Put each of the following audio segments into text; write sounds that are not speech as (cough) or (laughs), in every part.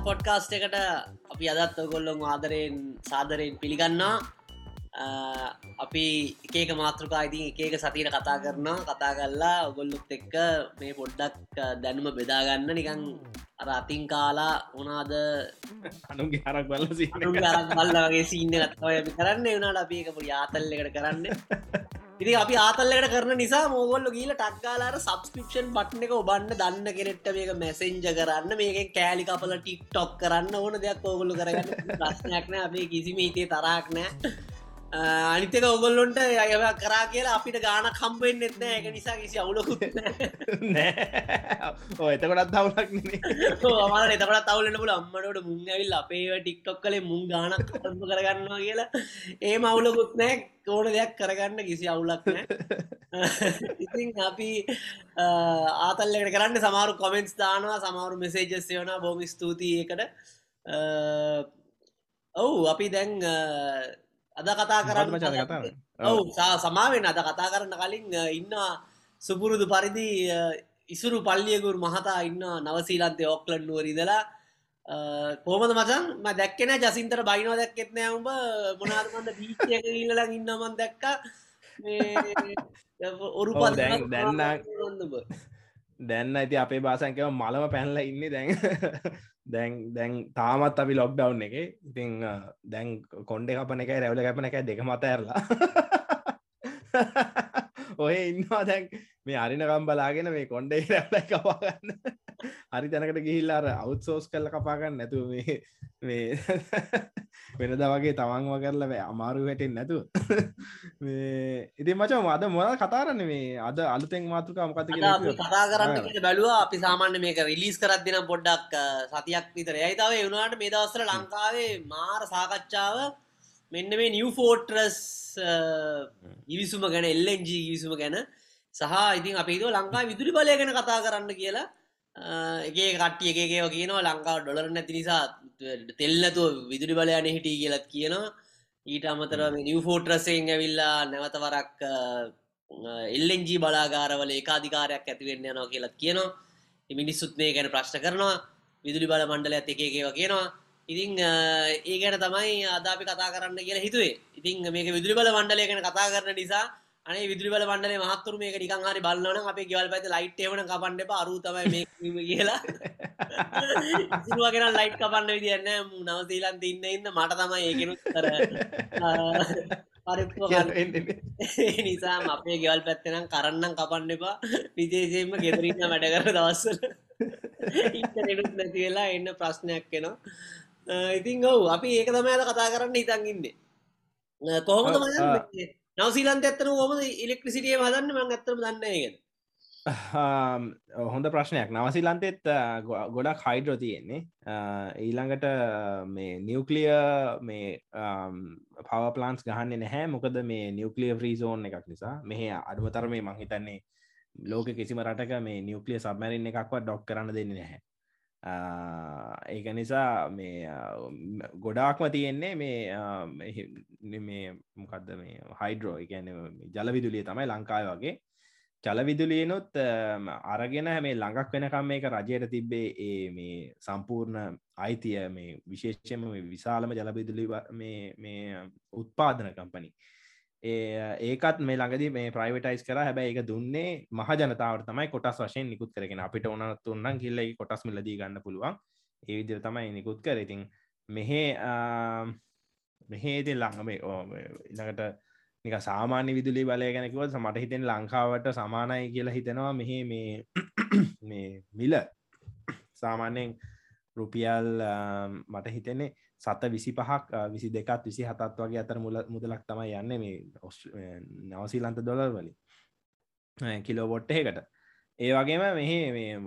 අයිබෝන් කෝමද මචං පොඩ්කාස්ට එකට අපි අදත් ඔගොල්ලොන් ආදරයෙන් සාදරයෙන් පිළිගන්නා අපි එකක මාතෘකා ඉතින් එකක සතිර කතා කරනවා කතා කරලා ඔගොල්ලුත් එක්ක මේ පොඩ්ඩක් දැනුම බෙදාගන්න නිකං අර අතින් කාලා උනාද අනුගේ හරක් බල බල්ලගේ සිීන්න ගත්වය කරන්න. වුණට අපි එක පොඩි ආතල්ල එකට කරන්න. ඉති අපි ආතල්ලට කරන නිසා මෝගොල්ල ගීල ටක්කාලාට සබස්ක්‍රපෂන් බට්න එක ඔබන්න දන්න කෙනෙට්ට මේක මැසෙන්ජ කරන්න මේක කෑලි කපල ටික් ටොක් කරන්න ඕන දෙයක් ඔගොල්ලු කරගන්න. ප්‍රශ්නයක්න අපේ කිසිම හිතේ තරක් නෑ අනිතක ඔගොල්ලොන්ට අය කරා කියලා අපිට ගාන කම්පෙන් එත්න එක නිසා කිසි අවුලකුත් එතකොටත් දවලක් අමර එතකට තවලට පුල අම්මට මුංගවිල් අපේ ටික්ටොක් කලේ මුං ගානක් කම්ප කරගන්නවා කියලා. ඒ මවුලකුත් නෑ. කෝන දෙයක් කරගන්න කිසි අවුලක් ඉතින් අපි ආතල්ලට කරන්න සමාරු කොමෙන්ස් දානවා සමාරු මෙසේජස් යවන බොම ස්තුතියි එකට ඔවු අපි දැන් අද කතා කරන්න ඔවු සමාවෙන් අද කතා කරන්න කලින් ඉන්න සුපුරුදු පරිදි ඉසුරු පල්ලියකුර මහතා ඉන්න නවසීලන්තය ඔක්ලන් නුවරිදලා කෝමද මචන්? ම දැක්කෙන ජසින්තර බයිනෝ දැක්කෙත්නෑ උඹ. මොනාර්මන්ද බීචයක ඉල්ලලා ඉන්නමන් දැක්ක. ඔරු ප දැන්න දැන්න ඇති අපේ බාසංකව මලම පැන්ල ඉන්න දැන් දැන් දැන් තාමත් අපි ලොක්්ඩව් එක. ඉතිං දැන් කොන්්ඩ කපන එක රැවල කැපන එක දෙක මත ඇරලා (laughs) ඔය ඉන්නවා දැන් මේ අරිනකම් බලාගෙන මේ කොන්්ඩේ රැවල කපාගන්න හරි තැනකට ගිහිල්ලාර අවුත්සෝස් කල්ල කපාගන්න නැතු මේ (laughs) වෙනද වගේ තමන්ව කරලව අමාරු වැටෙන් නැතු (laughs) ඉති මච අද මොද කතාරන්න මේ අද අලුතෙන් මාතෘකා මොකත කතා කරන්න බැලවා. අපි සාමාන්‍ය මේක රිලිස් කරත් දෙන පොඩ්ඩක් සතියක් විතර. ඇයිතාව එවුණට මේ දවස්සල ලංකාවේ මාර සාකච්ඡාව මෙන්න මේ නිව් ෆෝට්‍රස් ඉවිසුම ගැන එල්ලෙන්ජ විසුම ගැන සහ ඉතින් අපේද ලංකා විදුරි බලය ගැන කතා කරන්න කියලා. ඒ කට්ටිය එකකව කියනවා. ලංකාව ඩොලර නැති නිසා තෙල්නතුව විදුරි බලයන හිටිය කියලත් කියනවා. ඊට අමතර නිව ෆෝට්‍රසයෙන් ඇවිල්ලා නැවතවරක් එල්ලෙන්ජී බලාගාරවල ඒකාධිකාරයක් ඇතිවෙන්න යනවා කියලත් කියනවා. මිනිස්සුත් මේ ගැන ප්‍රශ්න කරනවා. විදුලි බල මණ්ඩල ඇත එකකව කියනවා. ඉතිං ඒ ගැන තමයි අදාපි කතා කරන්න කියලා හිතුවේ. ඉතින් මේක විදුලි බල මණ්ඩලය ගැන කතා කරන නිසා අනේ විදුලි බල මණ්ඩලේ මහත්තුරු මේක නිකන් හරි බලනවනම් අපේ ගෙවල් පැත්තේ ලයිට් එවන කපන්න එපා. අරු තමයි මේ කියලා. ඉතින් ගෙන ලයිට් කපන්න විදියක් නැහැ නව ශ්‍රීලන්තේ ඉන්න ඉන්න මට තමයි ඒකෙනුත් අර (laughs) (laughs) නිසා අපේ ගෙවල් පැත්තේ නම් කරන්නම් කපන්න එපා. විදේශයෙන්ම ගෙදර ඉන්න වැඩ කර දවස්වල. (laughs) ඉන්ටර්නෙට් නැති වෙලා එන්න ප්‍රශ්නයක් එනවා. ඉතින් ඔව් අපි ඒක තමයි අද කතා කරන්න හිතන් ඉන්නේ. කොහොමද මචං නවසීලන්ත ඇත්තන හොම ඉලෙක්ට්‍රසිටිය හදන්න? මං ඇත්තම දන්නයගෙන හොඳ ප්‍රශ්නයක්. නවසිලන්තෙත් ගොඩක් හයිඩ්‍රෝ තියෙන්නේ. ඊළඟට මේ නිවකලිය මේ පව පලාන්ස් ගහන්න නැහැ. මොකද මේ නිවකලිය ්‍රීසෝන් එකක් නිසා. මෙහ අඩුවතර මේ මංහිතන්නේ ලෝක කිසිම රටක මේ නිවකලිය සබමැරින් එකක්වත් ඩොක් කරන්න දෙන්න නැහැ. ඒක නිසා මේ ගොඩාක්ම තියෙන්නේ මේ මේ මොකක්ද මේ හයිඩ්‍රෝ එකන ජලවිදුලිය තමයි ලංකාය වගේ. ජලවිදුලියනුත් අරගෙන මේ ළඟක් වෙනකම් මේක රජයට තිබ්බේ ඒ මේ සම්පූර්ණ අයිතිය මේ විශේෂයම විශාලම ජලවිදුලි මේ උත්පාදන කම්පනි ඒකත් මේ ළඟදි මේ ප්‍රයිවටයිස් කර. හැබැයි එක දුන්නේ මහ ජනතාවට තමයි කොටස් වශයෙන් නිකුත් කරගෙන. අපිට ඕනත් තුන්නන් කිල්ලයි කොටස් මිලදී ගන්න පුළුවන්. ඒ විදිර තමයි නිකුත් කර. ඉතින් මෙහෙ මෙහේති ළඟම ඉළඟට නික සාමාන්‍ය විදුලි බලය ගැනකිවත් මට හිතෙන් ලංකාවට සමානයි කියලා හිතෙනවා. මෙහෙ මේ මේ මිල. සාමාන්‍යයෙන් රුපියල් මට හිතෙන්නේ සත විසි පහක් විසි දෙකත් විසි හතත් වගේ අතර මුල මුදලක් තමයි යන්න මේ නවසීලන්ත දොලර් වලින්. කිලෝබොට්ටයකට ඒ වගේම මෙහ මේ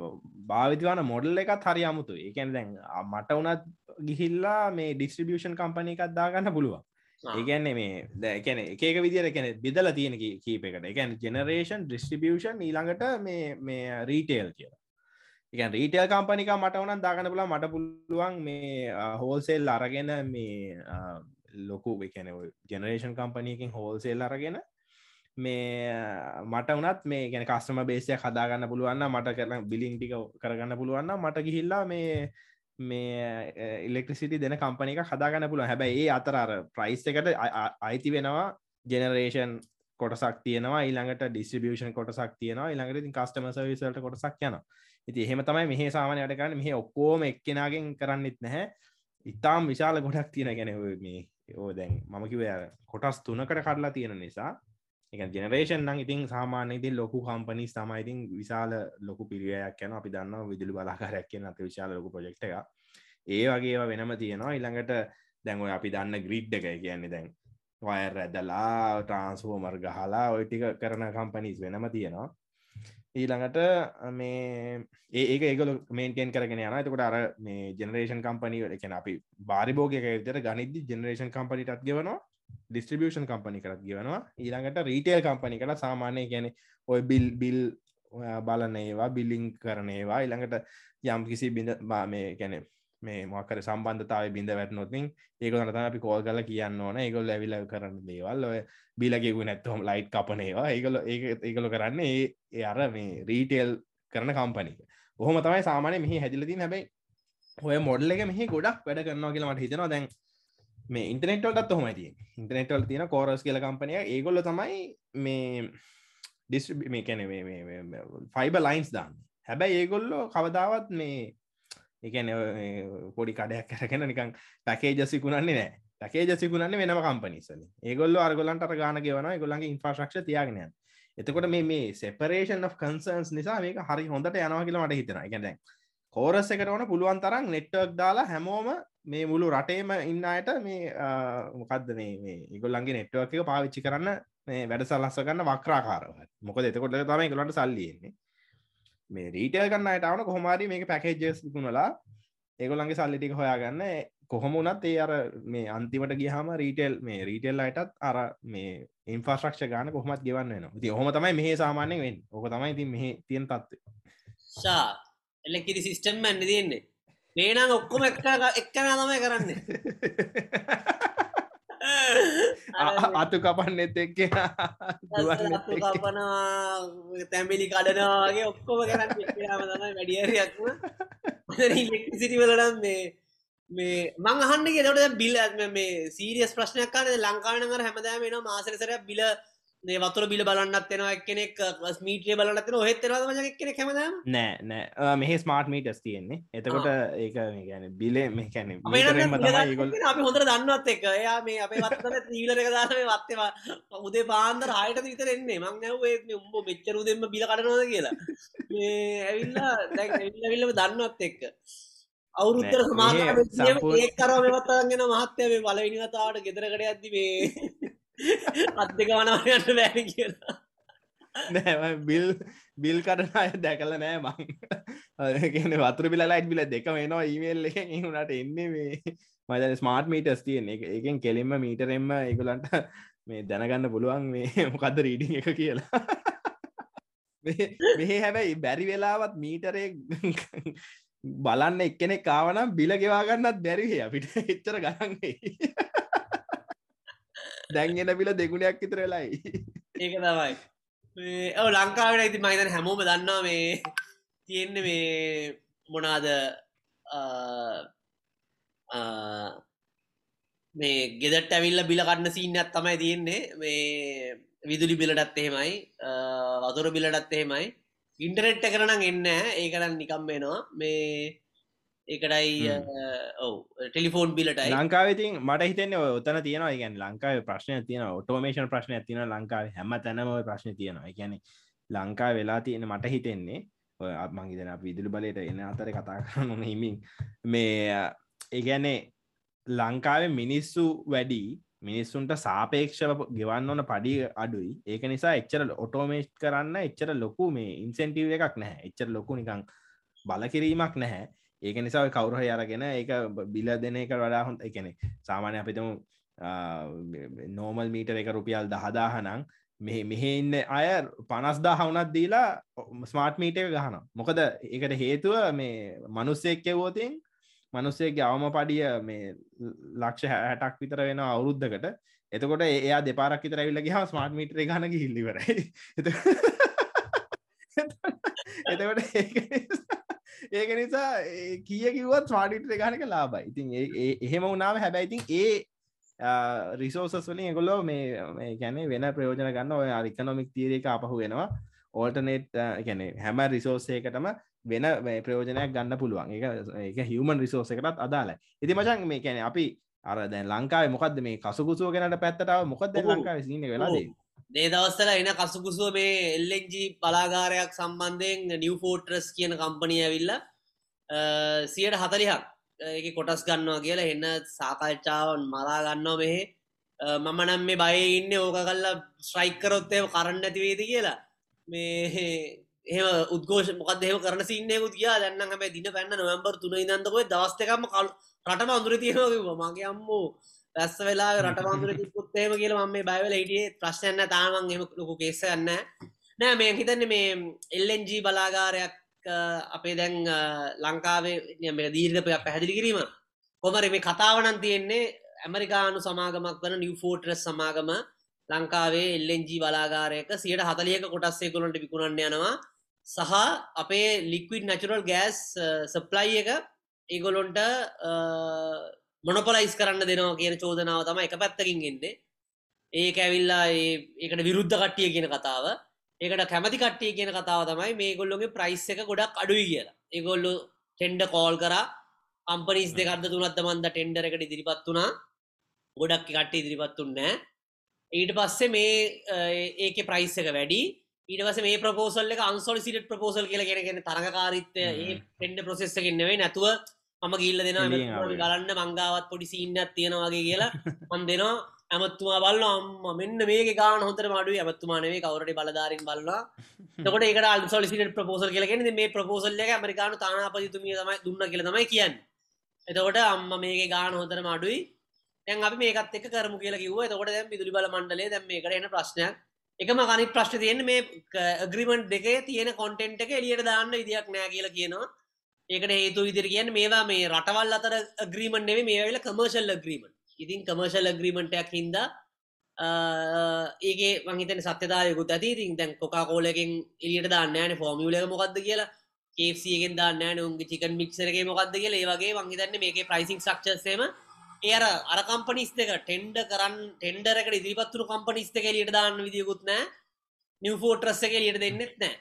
භාවිතිවන මොඩල් එකත් හරි අමුතු ඒකැන දැන් මට වනත් ගිහිල්ලා මේ ඩිස්ට්‍රිබියෂන් කම්පනය එකක් දාගන්න පුළුවන්. ඒගැන්නේ මේ දැකැන එක විදිර කැන බෙදල තියෙන කීප එකට. එකැන ජෙනරේෂන් ඩිස්ට්‍රිබියෂන් ඊළඟට මේ මේ රීටේල් කියලා එක රීටල් කම්පනික මට වනන් දාගන පුලා මට පුළුවන් මේ හෝල්සෙල් අරගෙන මේ ලොකු එකන ජනරේෂන් කම්පනයකින් හෝල්සෙල් අරගෙන මේ මට වනත් මේ ගැන කස්ටම බේසය හදාගන්න පුළුවන්න මට කරන බිලිං ටික කරගන්න පුළුවන්න මට ගිහිල්ලා මේ මේ ඉලෙක්ට්‍රසිටි දෙන කම්පනික හදාගන්න පුළුව හැබැයි ඒ අතර ප්‍රයිස් එකට අයිති වෙනවා ජෙනරේෂන් කොටසක් තියෙනවා. ඊළඟට ඩිස්ටිබියෂන් කොටසක් තියෙනවා. ඊළඟට කස්ටම සවිසල්ට කොටසක් යන ඉති එහෙම තමයි මෙහ සාමානයට කරන්න. මෙහ ඔක්කෝම එක්කෙනගෙන් කරන්නෙත් නැහැ. ඉතාම් විශාල ගොඩක් තියෙන ගැන මේ ඕ දැන් මම කිව කොටස් තුනකට කඩලා තියෙන නිසා. එක ජනරේෂන් නම් ඉතින් සාමාන්‍යති ලොකු කම්පනි තමයිඉතින් විශාල ලොකු පිරිියයක් යන අපි දන්න විදුලි බලාකාරයක් කියන අත විශාල ලොකු ප්‍රජෙක්් එක ඒ වගේ වෙනම තියෙනවා. ඉළඟට දැන්ව අපි දන්න ග්‍රීඩ් එක කියන්නේ දැන් වයර් ඇදලා ට්‍රන්ස්ෆෝමර් ගහලා ඔය ටික කරන කම්පනිස් වෙනම තියෙනවා. ඊළඟට මේ ඒක ඒකල මේන්ටෙන් කරගෙන යන එතකොට අර මේ ජනරේෂන් කම්පනි එකන අපි බාරිභෝගක විතර ගනිද්දි ජනරේෂන් කම්පනිටත් ගෙවනවා ඩිස්ට්‍රිබියෂන් කම්පනි කරත් ගෙවනවා. ඊළඟට රීටේල් කම්පනි කළ සාමානය ගැන ඔය බිල් බිල් බලන ඒවා බිල්ලිං කරන ඒවා. ඉළඟට යම් කිසි බිඳ මේ ගැන මේ මොකර සම්බන්ධතාව බිඳ වැටනොතින් ඒක නත අපි කෝල් කල කියන්න ඕන. ඒගොල් ඇවිල කරන්න දේවල්. ඔය බිලගෙකු නැත්තුවම් ලයිට් කපනේවා ඒගොල ඒගොල කරන්න ඒ අර මේ රීටේල් කරන කම්පනික ඔහොම තමයි සාමානය මෙහි හැදිලතින් හැබයි ඔය මොඩල්ල එක මෙහි ගොඩක් වැඩ කරනවා කියලා මට හිතනවා. දැන් මේ ඉන්ටනෙට්වල්ටත් හොමයි ඉන්ටනෙට්වල් තියෙන කෝරස් කියල කම්පනය ඒගොල්ල තමයි මේ ඩිස් මේ කැන ෆයිබ ලයින්ස් දාන්න. හැබැයි ඒගොල්ලෝ කවදාවත් මේ එකන පොඩි කඩයක් කරගෙන නිකන් පැකේ ජසිකුණන්නේ නෑ පැකේ ජසිකුණන්නේ වෙනම කම්පනිසල ඒගොල්ල අර්ගොලන්ට ගාන ගෙවන ගොලන්ගේ ඉන්ෆ්‍රශක්ෂ තියාගෙන එතකොට මේ මේ සෙපරේෂන් of කන්සර්න්ස් නිසා මේක හරි හොඳට යනවා කියලා මට හිතෙන ගැන කෝරස් එකට ඕන පුළුවන් තරම් නෙට්වක් දාලා හැමෝම මේ මුළු රටේම ඉන්න අයට මේ මොකක්ද මේ ඉගොල්ලන්ගේ නෙට්වක් එක පාවිච්චි කරන්න මේ වැඩ සලස්ස ගන්න වක්‍රාකාරව මොකද එතකොට තමයි ගොලට සල්ලියෙන්නේ මේ රීටල් කන්න අයටවන කොහොමාරි මේක පැකේජස් විකුණලා ඒගොල්ලන්ගේ සල්ලිටික හොයාගන්න. කොහොම වනත් ඒ අර මේ අන්තිමට ගිහම රීටෙල් මේ රීටෙල් අයටත් අර මේ ඉන්ෆාශ්‍රක්ෂ ගාන කොහොමත් ගෙවන්න වෙන ති හොම තමයි මෙහ සාමාන්‍ය වෙන් ඕක තමයි ති මෙහ තියන් තත්ව ශා එලකිරි සිිස්ටම් ඇන්න තියෙන්නේ. නේනම් ඔක්කොම එක් එක්කන තමයි කරන්නේ (laughs) අතු කපන්නෙත් එක්ක කපනවා තැම්බිලි කඩනවාගේ ඔක්කොම කරන්න තමයි වැඩියරයක්ම සිටිවලනම් මේ මේ මං අහන්ගේ දට බිල් මේ සීරියස් ප්‍රශ්නයක් කාන ලංකානගර හැමදෑම වෙන මාසරසරයක් බිල මේ වතුර බිල බලන්නත් වෙනවා කෙනෙක් ස්මීට්‍රිය බලන්නත් ඔහෙත් ම කෙනෙ කැමද නෑ නෑ. මෙහ ස්මාර්ට් මීටස් තියෙන්නේ. එතකොට ඒක ගැන බිලේ මේ කැන ගොල් අපි හොඳර දන්නවත් එක එයා මේ අපේ වත්තන තීලර එක දානේ වත්තවා උදේ පාන්දර හයට විතර එන්නේ. මං නැවේ උඹ මෙච්චරු දෙම බිල කටනවද කියලා. ඇවිල්ලා දැවිල්ලවිල්ලම දන්නවත් එක්ක. අවුරුත්තර සමාග ඒ කරව මෙවත්තාගෙන මහත්තය මේ බලවිනිගතාවට ගෙදරකට ඇති මේ අත් දෙක වනවයන්න බෑන කියලා. නෑ බිල් බිල් කරන අය දැකල නෑ මං. කියන වතුර බිල ලයිට් බිල දෙක වෙනවා ඊමේල් එක හුණට එන්නේ මේ මද ස්මාර්ට් මීටස් තියන එක. එකෙන් කෙලින්ම මීටරෙන්ම එකගලන්ට මේ දැනගන්න පුළුවන් මේ (laughs) මොකක්ද රීඩිං එක කියලා. මෙහ හැබැයි බැරි වෙලාවත් මීටරේ බලන්න එක්කෙනෙ කාවනම් බිල ගෙවාගන්නත් බැරිහ අපිට. එච්චර ගහන්නේ දැන්ගෙන පිල දෙගුණයක් විතර වෙලයි. ඒක තමයි. ඔව ලංකාවට ඇති මයිතන හැමෝම දන්නවා මේ තියෙන්න මේ මොනාද මේ ගෙදට ඇවිල්ල බිල කන්න සිීන්නත් තමයි තියෙන්නේ. මේ විදුලි බිලටත් එහෙමයි වතුර බිලටත් එහෙමයි. ඉන්ටරෙට්ට කරනම් එන්න ඒකරන්න නිකම් වෙනවා මේ ඒකටයි ඔව ටෙලිෆෝන් බිලටයි. ලංකාවතින් මට හිතන්න ඔතන තියෙනවා. ගැන් ලංකාව ප්‍රශ්න තියෙන ඔටෝමේෂන් ප්‍රශ්න ඇතින ලංකාව හැම තැනම ප්‍රශ්න තියෙනවා. ගැන ලංකා වෙලා තියෙන මට හිතෙන්නේ ඔය මංගේදන විදුලි බලයට එන්න අතර කතා කරන්න හිමින්. මේ ඒගැනේ ලංකාවේ මිනිස්සු වැඩි මිනිස්සුන්ට සාපේක්ෂව ගෙවන්න ඕන පඩි අඩුයි. ඒක නිසා එච්චර ඔටෝමේෂ් කරන්න එච්චර ලොකු මේ ඉන්සෙන්ටීව එකක් නැහැ. එච්චර ලොකු නිකං බලකිරීමක් නැහැ ඒක නිසා කවුරහ අරගෙන ඒක බිල දෙන එක වඩා හොඳ එකනෙ සාමානය අපිතම නෝමල් මීටර එක රුපියල් දහදාහනං මෙ මෙහෙ ඉන්න අය පනස්දා හවුනත් දීලා ස්මාර්ට් මීට එක ගහන මොකද ඒකට හේතුව මේ මනුස්සෙක් කෙවෝතින් මනුස්සේගේ අවම පඩිය මේ ලක්ෂ හැටක් විතර වෙන අවුරුද්ධකට එතකොට එයා දෙපාරක් විතර ඇවිල්ලා ගියාම ස්මාර්ට් මීටරේ ගන්න ගිහින් ඉවරයි. (laughs) එතකොට ඒක නිසා- කිය මීටරේ ගන්න එක ලාභයි. ඉතින් එහෙම වුණාම හැබැයි ඉතින් ඒ රිසෝසස් වලින් එකොල්ලෝ මේ ගැන වෙන ප්‍රයෝජන ගන්න ඔය ඉකනොමික් තීරක අපහු වෙනවා ඕල්ටනේට් ගැන හැම රිසෝසයකටම වෙන ප්‍රයෝජනයක් ගන්න පුළුවන්. එක හිවමන් රිසෝස එකටත් අදාලයි ඉති මචන් මේ කැන අපි අර දැන් ලංකාව මොකක්ද මේ කසුකුසුව ගැනට පැත්තටාව මොකක්ද. ලංකාව සින වෙලාදේ දේ දවස්සල එන කසුකුසුව මේ එල්ලෙන්ජි බලාගාරයක් සම්බන්ධයෙන් නිව් ෆෝටරස් කියන කම්පනය ඇවිල්ල සියට හතලිහක්. එක කොටස් ගන්නවා කියලා එන්න සාකච්ඡාවන් මලා ගන්නවා මෙහෙ. අ, මම නම් මේ බය ඉන්න ඕක කල්ලා ස්්‍රයිකරොත්තය කරන්න ඇතිවේද කියලා. මේ එහ උද්ගෝෂ මොකක් දෙම කරන සින්නයකුත් කියා දන්න හැම දින පැන්න නොවම්බර් තුන ඉදන්තකොයි දවස්තකම කල් රටම අඳුර තියෙනවා මගේ අම්මෝ රැස්ස වෙලා රට මන්දුර තිපුත්තේම කියල ම මේ බයිවල හිටියේ. ප්‍රශ්නයන්න තාමන් එම ලොකු කේස යන්න නෑ මේ හිතන්න මේ එල්ලෙන්ජී බලාගාරයක් අ, අපේ දැන් අ, ලංකාවේ මේ දීර්ගපයක් පැහැදිලි කිරීම. කොමර මේ කතාවනන් තියෙන්නේ ඇමරිකානු සමාගමක් වන නිව ෆෝටරස් සමාගම. ලංකාවේ එල්ලෙන්ජී බලාගාරයක සියට හතලියක කොටස්සේ කොළොන්ට විකුණන්න යනවා. සහ අපේ ලික්විඩ් නැචුරල් ගෑස් සප්ලයි එක ඒගොලොන්ට මොනොපලයිස් කරන්න දෙනවා කියන චෝදනාව තම එක පැත්තකින් එන්නේ. ඒක ඇවිල්ලා ඒකට විරුද්ධ කට්ටිය කියන කතාව. ඒකට කැමති කට්ටිය කියන කතාව තමයි මේ ගොල්ලොගේ ප්‍රයිස් එක ගොඩක් අඩුයි කියලා. ඒගොල්ලු ටෙන්ඩ කෝල් කර. කම්පනිස් දෙකක්ද තුනත්ත මන්ද ටෙන්ඩර එකට ඉදිරිපත් වුණා. ගොඩක් කට්ට ඉදිරිපත්තුන්නෑ ඊට පස්සේ මේ ඒක ප්‍රයිස් එක වැඩි. ඊට පස මේ ප්‍රපෝසල් එක අන්සොලිසිට ප්‍රපෝසල් කියල කෙනගෙන තරකාරිත්ය ඒ පෙන්ඩ ප්‍රසෙස්සගෙන්නෙවේ නැතුව මම ගිල්ල දෙෙන එළියෙන් ආවේ. ගලන්න මංගාවත් පොඩි සිීන්නත් තියෙනවාගේ කියලා. මන් දෙනවා ඇමත්තුමා බල්ල අම්ම මෙන්න මේ ගාන හොතර මඩුව ඇමත්තුමානවේ කවරට බලධාරින් බලලා. තකොට ඒකට අල්සොලිසිට ප්‍රපෝසල් කියලගෙන මේ ප්‍රපෝසල්ල එක ඇමරිකානු තානාපතිතුමිය තමයි දුන්න කියල තමයි කියන්න. එතකොට අම්ම මේක ගාන හොතර මඩුයි දැන් අපි මේකත් එක කරමු කියලා කිව්ව. එතකොට දැන් විදුලි බල මණ්ඩලේ දැන් මේකට එන ප්‍රශ්නයක්. එකම කනිත් ප්‍රශ්න තියෙන්නේ මේ අග්‍රීමන්ට් දෙකේ තියෙන කොන්ටෙන්ට් එක එළියට දාන්න විදියක් නෑ කියලා කියනවා ඒකට හේතු විදිහට කියන්නේ මේවා මේ රටවල් අතර අග්‍රීමන්ට් නෙවෙයි මේවා වෙලා කමර්ෂල් අග්‍රීමන්ට් ඉතින් කමර්ෂල් අග්‍රීමන්ට් එකක් හින්දා අ, ඒකේ මං හිතන්නේ සත්‍යතාවයකුත් ඇති. ඉතින් දැන් කොකා කෝලා එකෙන් එළියට දාන්න නෑනේ ෆෝමියුලා එක මොකද්ද කියලා. KFC එකෙන් දාන්න නෑනේ උන්ගේ චිකන් මික්සර් එකේ මොකද්ද කියලා. ඒ වගේ මං හිතන්නේ මේකේ ප්‍රයිසිං ස්ට්‍රක්චර්ස් එහෙම. ඒ අර කම්පනිස් දෙක ටෙන්ඩ කරන්න ටෙන්ඩර් එකට ඉදිරිපත් වුණු කම්පනිස් දෙක එළියට දාන්න විදියකුත් නෑ නිව් ෆෝට්‍රස් එක එළියට දෙන්නෙත් නෑ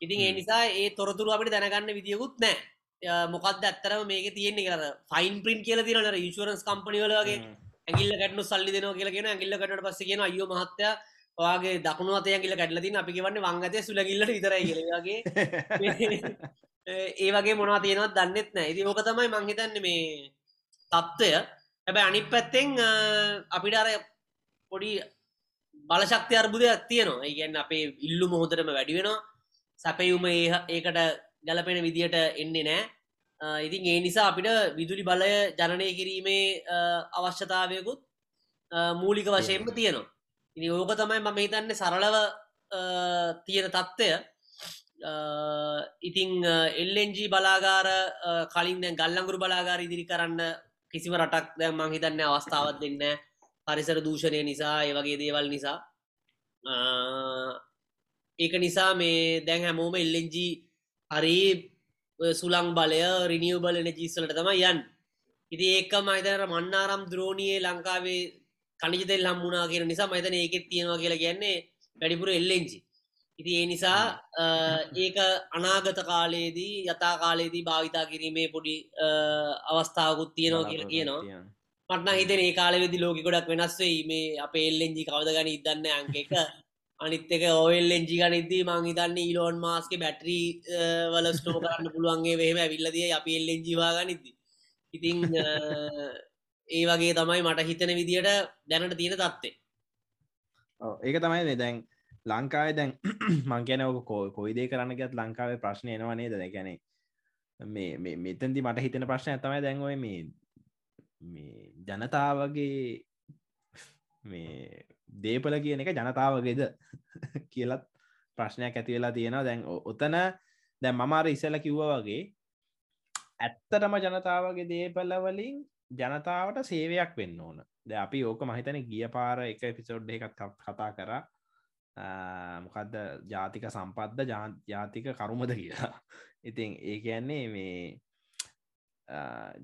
ඉතින් ඒ. නිසා ඒ තොරතුරු අපිට දැනගන්න විදියකුත් නෑ මොකක්ද ඇත්තරම මේක තියෙන්නේ කර ෆයින් ප්‍රින්් කියල තින ඉන්ශරන්ස් කම්පනිවල වගේ. ඇගිල්ල කටනු සල්ලි දෙනවා කියලා කියෙන ඇගිල්ල කට පස්ස කියන අයෝ මහත්තය ඔයාගේ දකුණු අතය ගිල කැටලතින් අපි වන්න වංගතය සුලගිල්ලට විතරයි කියලගේ (laughs) ඒ වගේ. මොනවා තියෙනවත් දන්නෙත් නෑ. ඉති ඕක තමයි මංහිතන්න මේ තත්ත්වය. හැබැ අනි පැත්තෙන් අපිට අර පොඩි බලශක්ති අර්බුදයක් තියනවා. ඒගැන්න අපේ ඉල්ලු මොහොතරම වැඩි වෙනවා. සැපයුම ඒකට ගැලපෙන විදියට එන්නේ නෑ. ඉතින් ඒ නිසා අපිට විදුලි බලය ජනනය කිරීමේ අවශ්‍යතාවයකුත් මූලික වශයෙන්ම තියෙනවා. ඉනි ඕක තමයි මම හිතන්න සරලව තියෙන තත්ත්වය ඉතිං එල්ලෙන්ජී බලාගාර කලින් ගල්ලංගුරු බලාගාර ඉදිරි කරන්න කිසිම රටක් දැන් මං හිතන්න අවස්ථාවත් දෙන්න පරිසර දූෂණය නිසා ඒ වගේ දේවල් නිසා. ඒක නිසා මේ දැන් හැමෝම එල්ලෙන්ජී හරි සුළං බලය රිනිියව බලන ජීස්සලට තම යන් ඉති ඒක මයිතර මන්නාරම් ද්‍රෝණයේ ලංකාවේ කනිජතෙල් හම්මුණනා කියන නිසා මතන ඒකෙත් තියෙනවා කියලා කියන්නේ වැඩිපුර එල්ලෙන්ජි ඉති ඒ නිසා ඒක අනාගත කාලයේදී යතා කාලයේදී භාවිතා කිරීමේ පොඩි අවස්ථාවකුත් තියෙනවා කියලා කියනවා. මටන හිතන ඒ කාලවෙදි ලෝක ගොඩක් වෙනස්වෙයි මේ අප එල්ලෙන්ජි කවද ගන ඉදන්න අංක එක අනිත්තක ඕල්ලෙන්ජි ගනිදී මං හිතන්න ඊලෝන් මාස්ක බැටරී වල ස්ටෝ කරන්න පුළුවන්ගේ වහෙම ඇවිල්ලදිය අප එල්ලෙන්ජිවා ගනිද ඉතිං අ, ඒ වගේ තමයි මට හිතන විදියට දැනට තියෙන තත්වේ ඔව්, ඒක තමයි මේ දැන් ලංකාවේ දැන් (clears throat) මං කියන ඔක කෝ කොයිදේ කරන්න ගත් ලංකාවේ ප්‍රශ්න එනවා නේද? දැකැනේ මේ මේ මෙතන්දි මට හිතෙන ප්‍රශ්නය තමයි දැන්වයි මේ මේ ජනතාවගේ මේ දේපල කියන එක ජනතාවගේද (laughs) කියලත් ප්‍රශ්නයක් ඇති වෙලා තියෙනවා. දැන් ඔ- ඔතන දැන් මමාර ඉසල කිව්ව වගේ ඇත්තටම ජනතාවගේ දේපලවලින් ජනතාවට සේවයක් වෙන්න ඕන. ද අපි ඕක මහිතන ගිය පාර එක එපිසෝඩ් එකත් කතා කර. මොකක්ද ජාතික සම්පත්ද ජාතික කරුමද කියලා. (laughs) ඉතින් ඒ කියන්නේ මේ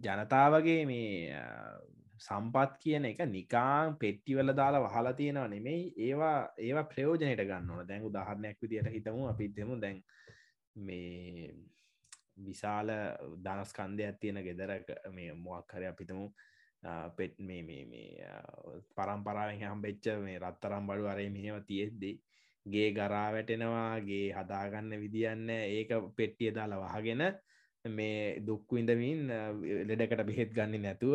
ජනතාවගේ මේ සම්පත් කියන එක නිකාං පෙට්ටිවල දාලා වහලා තියෙනවා නෙමෙයි. ඒවා ඒවා ප්‍රයෝජනයට ගන්න ඕන. දැන් උදාහරණයක් විදියට හිතමු. අපි දෙමු. දැන් මේ විශාල ධනස්කන්දයක් තියෙන ගෙදරක මේ මොක් හරි අපිතමු පෙට් මේ මේ මේ පරම්පරාවෙන් හම්බෙච්ච මේ රත්තරම් බඩු අරේ මෙහෙම තියෙද්දී ගේ ගරා වැටෙනවාගේ හදාගන්න විදින්න ඒක පෙට්ටිය දාලා වහගෙන මේ දුක්විඳමින් ලෙඩකට බෙහෙත් ගන්න නැතුව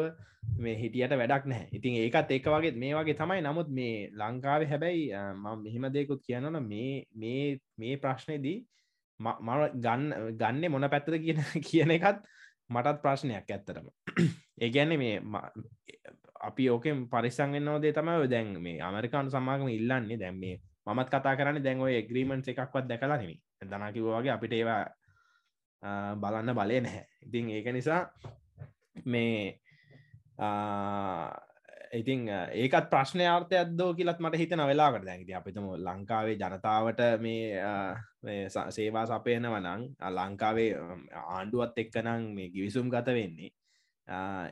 මේ හිටියට වැඩක් නෑ ඉතින් ඒකත් ඒක වගේ මේ වගේ තමයි. නමුත් මේ ලංකාවේ හැබැයි ම මෙහෙම දෙකුත් කියනන මේ මේ මේ ප්‍රශ්නයදී ම ගන්න ගන්න මොන පැත්තද කියන කියන එකත් මටත් ප්‍රශ්නයක් ඇත්තරම ඒගැන්නේ මේ අපි ඕකෙන් පරිසංගෙන් නෝදේ තමයි දැන් මේ අමරිකානු සමාගම ඉල්ලන්නේ. දැන් මේ මත් කතා කරන්න දැන් ඔය ග්‍රීමන්ස් එකක්වත් දැකලා නෙමි දනකිවවාගේ අපිට ඒවා බලන්න බලය නැහැ. ඉතින් ඒක නිසා මේ ඉතින් ඒකත් ප්‍රශ්නය ආර්ථයක්දෝ කියලත් මට හිතන වෙලාකට දැන්ති අපිතම ලංකාවේ ජනතාවට මේ සේවා සපයනවනං ලංකාවේ ආණ්ඩුවත් එක්කනං මේ ගිවිසුම් ගත වෙන්නේ.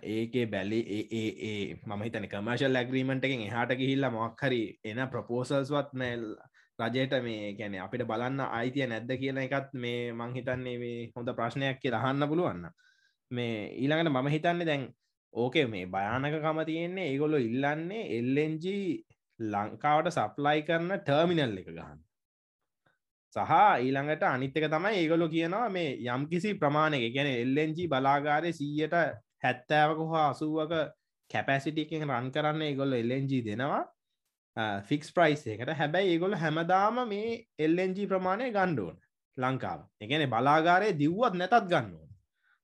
ඒකේ බැලි ඒ මම හිතන කමර්ශල් ඇග්‍රීමට එකෙන් එහට ගිහිල්ල මොක්හරි එන ප්‍රපෝසල්ස්වත් මැල් රජයට මේ ගැන අපිට බලන්න අයිතිය නැද්ද කියන එකත් මේ මං හිතන්නේ මේ හොඳ ප්‍රශ්නයක් කිය දහන්න පුළුවන්න මේ ඊළඟට මම හිතන්නේ දැන් ඕකේ මේ භයානකකම තියෙන්නේ ඒගොල්ලො ඉල්ලන්නේ එල්ලෙන්ජ ලංකාවට සප්ලයි කරන ටර්මිනල් එක ගහන්න. සහ ඊළඟට අනිත්තක තමයි ඒගොලො කියනවා මේ යම් කිසි ප්‍රමාණක ගැන එල්ලෙන්ජ බලාගාරය සීයට හැත්තෑවක හෝ අසුවක කැපැසිටිකෙන් රන් කරන්න ඒගොල්ල එල්ලෙන්ජී දෙනවා. ෆික්ස් ප්‍රයිස් එකට හැබැයි ඒගොල හැමදාම මේ එල්ලෙන්ජී ප්‍රමාණය ගණ්ඩුවන ලංකාව. එකන බලාගාරය දිව්වත් නැතත් ගන්නවා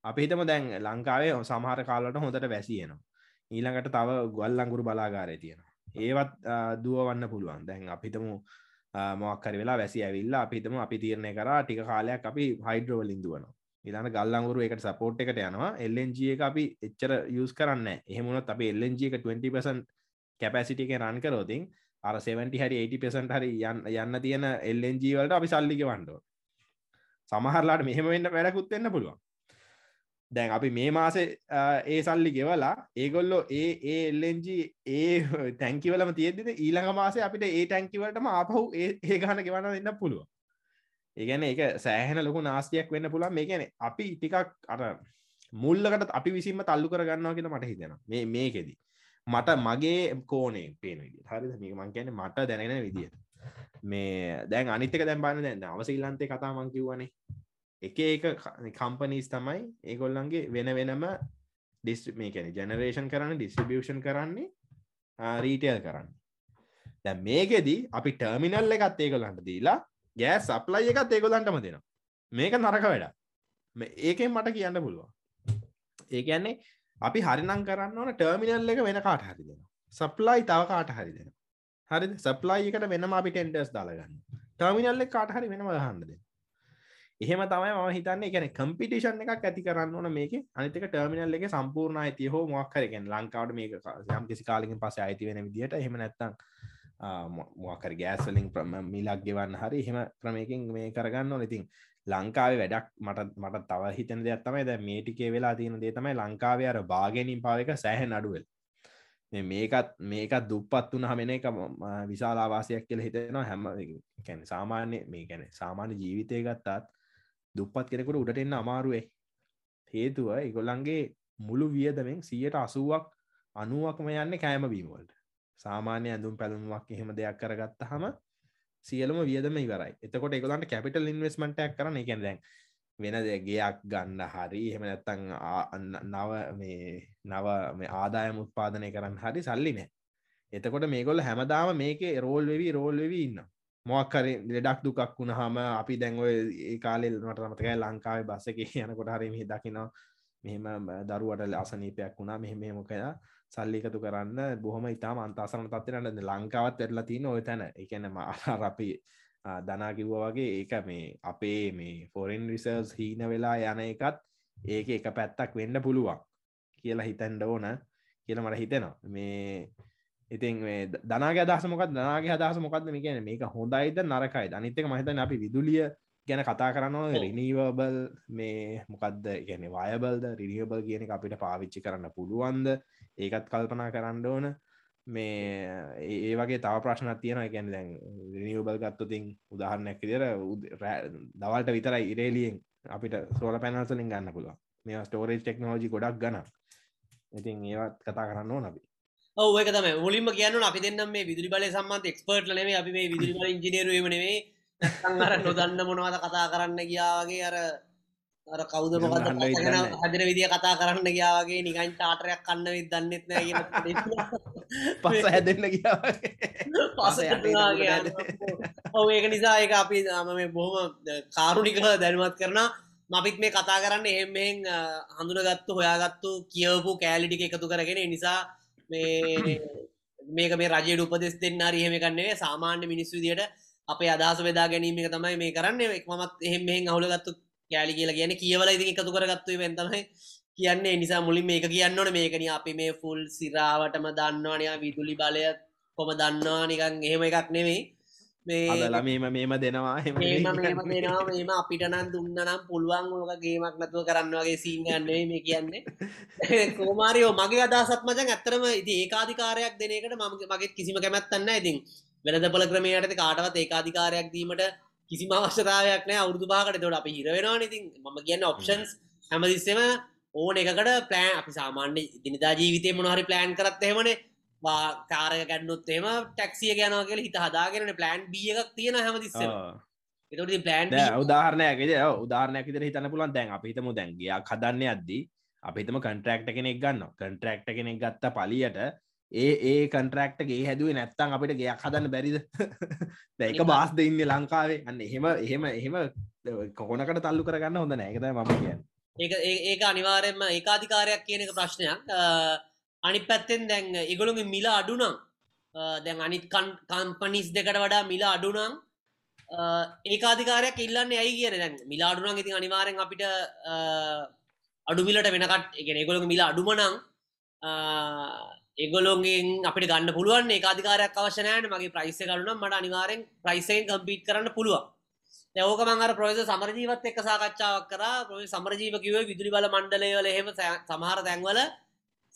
අපි හිතම දැන් ලංකාවේ සමහර කාලට හොඳට වැසියනවා. ඊළඟට තව ගොල්ලංගුරු බලාගාරය තියෙනවා. ඒවත් දුවවන්න පුළුවන්. දැන් අපිතමු මොක්කරි වෙලා වැසි ඇවිල්ලා අපිතම අපි තීරණය කර ටික කාලයක් අපි හයිඩ්‍රෝවලින් දුවනවා. ඉලාන ගල්ලංගුරු එකට සපෝට් එකට යනවා. එල්ලෙන්ජ එක අපි එච්චර යස් කරන්න එහෙමුණත් අපි එල්ලෙන්ජ එක 20% කැපැසිටික රන් කරෝතින් අර 70 හරි 80 පෙසන්ට හරි යන්න යන්න තියෙන එල්ලෙන්ජී වලට අපි සල්ලික වන්ඩෝ සමහරලාට මෙහෙම වෙන්න වැඩකුත් වෙන්න පුළුවන්. දැන් අපි මේ මාසේ ඒ සල්ලි ගෙවලා ඒගොල්ලෝ ඒ ඒ එල්ලෙන්ජී ඒ තැංකිවලම තියෙදෙන ඊළඟ මාසේ අපිට ඒ ටැංකිවලටම ආපහු ඒ ගහන ගෙවන්න දෙන්න පුළුවන්. ඒගැන එක සෑහෙන ලොකු නාස්තියක් වෙන්න පුළුවන්. මේ ගැන අපි ටිකක් අර මුල්ලකට අපි විසින්ම තල්ලු කරගන්නවා කියෙන මට හිතෙන මේ මේකෙදී. මට මගේ කෝනේ පේන විදි හරි මේ මං කියන මට දැනෙන විදියට. මේ දැන් අනිතක දැන් බන්න දැන්න අවසීල්ලන්තේ කතා මං කිව්වනේ. එක ඒක කම්පනීස් තමයි ඒගොල්ලන්ගේ වෙන වෙනම ඩිස් මේ කැන ජනරේෂන් කරන්න ඩිස්ටිබියෂන් කරන්නේ රීටේල් කරන්න. දැ මේකෙදී අපි ටර්මිනල් එකත් ඒකොලන්ට දීලා ගෑ සප්ලයි එකත් ඒකොලන්ටම දෙනවා. මේක නරක වැඩ ඒකෙන් මට කියන්න පුළුවන්. ඒ කියන්නේ අපි හරිනම් කරන්න ඕන ටර්මිනල් එක වෙන කාට හරි දෙෙන සප්ලයි තව කාට හරි දෙෙන හරි සප්ලයි එකට වෙනම අපි ටෙන්ටස් දාලගන්න ටර්මිනල්ල කාට හරි වෙනම හන්ඩද එහෙම තමයි ම හිතන්න. එකන කම්පිටිෂන් එකක් ඇති කරන්න ඕන මේක. අනිතක ටර්මිනල් එක සම්පූර්ණ අයිති හෝ මොක්කරගෙන් ලංකාවට මේක යම් කිසි කාලින් පස අයිති වෙන විදිට එහෙම නැත්තං මොකර ගෑස්වලින් ප්‍රම මිලක් ගෙවන්න හරි එහෙම ක්‍රමයකින් මේ කරගන්න ඕන. ඉතින් ලංකාවේ වැඩක් මට මට තව හිතන දෙයක් තමයි ද මේටිකේ වෙලා තියෙන දේ තමයි ලංකාවේ අර බාගෙනින් පාවක සෑහ නඩුවල් මේකත් මේකත් දුප්පත් වන හමෙන එක විශාලාවාසයක් කියල හිතෙනවා හැම කැන සාමාන්‍ය මේ ගැන සාමාන්‍ය ජීවිතය ගත්තාත් දුප්පත් කෙනෙකුට උඩට එන්න අමාරුවේ. හේතුව එකොල්ලන්ගේ මුළු වියදමෙන් සියයට අසුවක් අනුවක්ම යන්න කෑම බීමවලට සාමාන්‍ය ඇඳුම් පැළුමක් එහෙම දෙයක් කරගත්ත හම සියලම වියදම ඉවරයි. එතකොට එකලන්ට කැපිටල් ඉන්වස්මටක් කරන එකෙන් දැන් වෙන දෙගේයක් ගන්න හරි එහෙම නැත්තං නව මේ නව මේ ආදායම උත්පාදනය කරන්න හරි සල්ලි නෑ එතකොට මේගොල්ල හැමදාම මේක රෝල් වෙවී රෝල් වෙවී ඉන්න මොක්කර ලෙඩක් දුකක් වුණ හම අපි දැන්ව ඒ කාලෙල් මට මතකයි ලංකාවේ බස්ස එක යනකොට හරි මෙහි දකිනවා. මෙහෙම දරුවට අසනීපයක් වුණා මෙහෙම මොකයා සල්ලිකතු කරන්න බොහොම ඉතාම අන්තාසරන තත්වරන්න ලංකාවත් වෙරලා තින ඔය තැන. එකන (laughs) අපි දනා කිව්ව වගේ ඒක මේ අපේ මේ ෆොරෙන් රිසර්ස් හීන වෙලා යන එකත් ඒක එක පැත්තක් වෙන්න පුළුවන් කියලා හිතැන්ඩ ඕන කියල මට හිතෙනවා. මේ ඉතින් දනාගේ අදහස මොකක් දනාගේ අදහස මොකක්ද මේ කියන මේක හොඳයිද නරකයි අනිත්තක මහිතන අපි විදුලිය ගැන කතා කරනවා රිනීවබල් මේ මොකක්ද ගැන වයබල්ද රිනිියබල් කියන අපිට පාවිච්චි කරන්න පුළුවන්ද ඒකත් කල්පනා කරන්න ඕන. මේ ඒ වගේ තව ප්‍රශ්නත් තියෙන එකැන දැන් රිනිියබල් ගත්තුතින් උදාහරණයක් විදිර දවල්ට විතරයි ඉරේලියෙන් අපිට සෝල පැනල්සලින් ගන්න පුළුව මේ ස්ටෝරේජ් ටෙක්නෝජි ගොඩක් ගන ඉතින් ඒවත් කතා කරන්න ඕන අපි. ඔවක තම මුලින්ම කියන්න අපි දෙන්න මේ විදුලි බල සම්මන්ත එක්ස්පර්ට් ලනේ අපි මේ විදුලි බල ඉජිනේරුවම නෙවේ අර නොදන්න මොනවද කතා කරන්න ගියාවගේ අර අර කවුද මොකද හදන විදිිය කතා කරන්න ගියාවගේ නිකන් ටාටරයක් කන්න විත් දන්නෙත් නෑ පස හැදන්න ගියා පස ඔව ඒක නිසා එක අපි ම මේ බොහොම කාරුණික දැනුවත් කරන මපිත් මේ කතා කරන්න එහෙමෙන් හඳුනගත්තු හොයාගත්තු කියවපු කෑලිටික එකතු කරගෙන. නිසා මේ (coughs) මේක මේ රජයට උපදෙස් දෙන්න රිහෙම කන්නේ සාමාන්‍ය මිනිස් විදියට අපේ අදහස වෙදා ගැනීම එක තමයි මේ කරන්න. එක් මත් එහෙම මෙහෙන් අහුලගත්තු කෑලි කියලා කියන කියවල ඉතින් එකතු කරගත්තු වෙන්තමයි කියන්නේ. නිසා මුලින් මේක කියන්න ඕන. මේකන අපි මේ ෆුල් සිරාවටම දන්නවානයා විදුලි බලය කොම දන්නවා නිකන් එහෙම එකක් නෙවෙයි අදලා මේම මේම දෙනවා. දෙනවා. මේම අපිට නම් දුන්න නම් පුළුවන් ඕක ගේමක් නැතුව කරන්න වගේ සීන්ගන්නේ මේ කියන්නේ. (laughs) කෝමාරියෝ මගේ අදසත් මචන් ඇත්තරම ඉති ඒකාධිකාරයක් දෙනකට ම මගේ කිසිම කැමැත්තන්න ඉතින් වෙනදපල ක්‍රමයට කාටවත් ඒකාධිකාරයක් දීමට කිසිම අවශ්‍යතාවයක් නෑ අවුදු පාකට තොට අපි හිරවෙනවා ඉතින්. මම කියන්න ඔප්ෂන්ස් හැමදිස්සෙම ඕන එකකට ප්ලෑන් අපි සාමාන්‍ය දිනිතා ජීවිතය මොනහරි ප්ලෑන් කරත් එහෙමනේ. කාරය ගැන්නොත් එම ටැක්සිය ගැනවගේ හිත හදාගෙන ප්ලෑන් බිය එකක් තියෙන හැමතිස්ස එතට ප්ලෑන් උදාහරණයකද උදාහරණයක් විතර හිතන පුලන් දැන් අපිතම දැන්ගේයක් හදන්න අද්දී. අපිතම කන්ට්‍රක්ට කෙනෙක් ගන්න කන්ට්‍රක්ට කෙනෙක් ගත්ත පලියට ඒ ඒ කන්ට්‍රක්ටගේ හැදුවේ නැත්තං අපිට ගයක් හදන්න බැරිද? දැක බාස්ද ඉන්න ලංකාවේ? අන්න එහෙම එහෙම එහෙම කොනකට තල්ලු කරගන්න හොඳ නෑකත මම කියන්න. ඒ ඒක අනිවාරෙන්ම ඒකාධිකාරයක් කියන එක ප්‍රශ්නයක්. අනි පැත්තෙන් දැන් ඉගොළුගේ මිල අඩුනම් දැන් අනිත් කම්පනිස් දෙකට වඩා මිල අඩුනම් ඒකාධිකාරයක් ඉල්ලන්න ඇයි කියන දැන් මිල අඩුනන් ඉතින් අනිවාරෙන් අපිට අඩුමිලට වෙනකට එකන ඒගොළො මිල අඩුමනං ඒගොලොගෙන් අපිට ගන්න පුළුවන් ඒකාධිකාරයක් අවශනයන මගේ ප්‍රයිස කරුනම් මට අනිවාරෙන් ප්‍රයිසයෙන් කම්පීට් කරන්න පුළුවන්. යෝක මංගර ප්‍රෝස සමරජීවත් එක් සාකච්ඡාවක් කර. සමරජීව කිව විදුලි බල මණ්ඩලයවල හෙම සමහර තැන්වල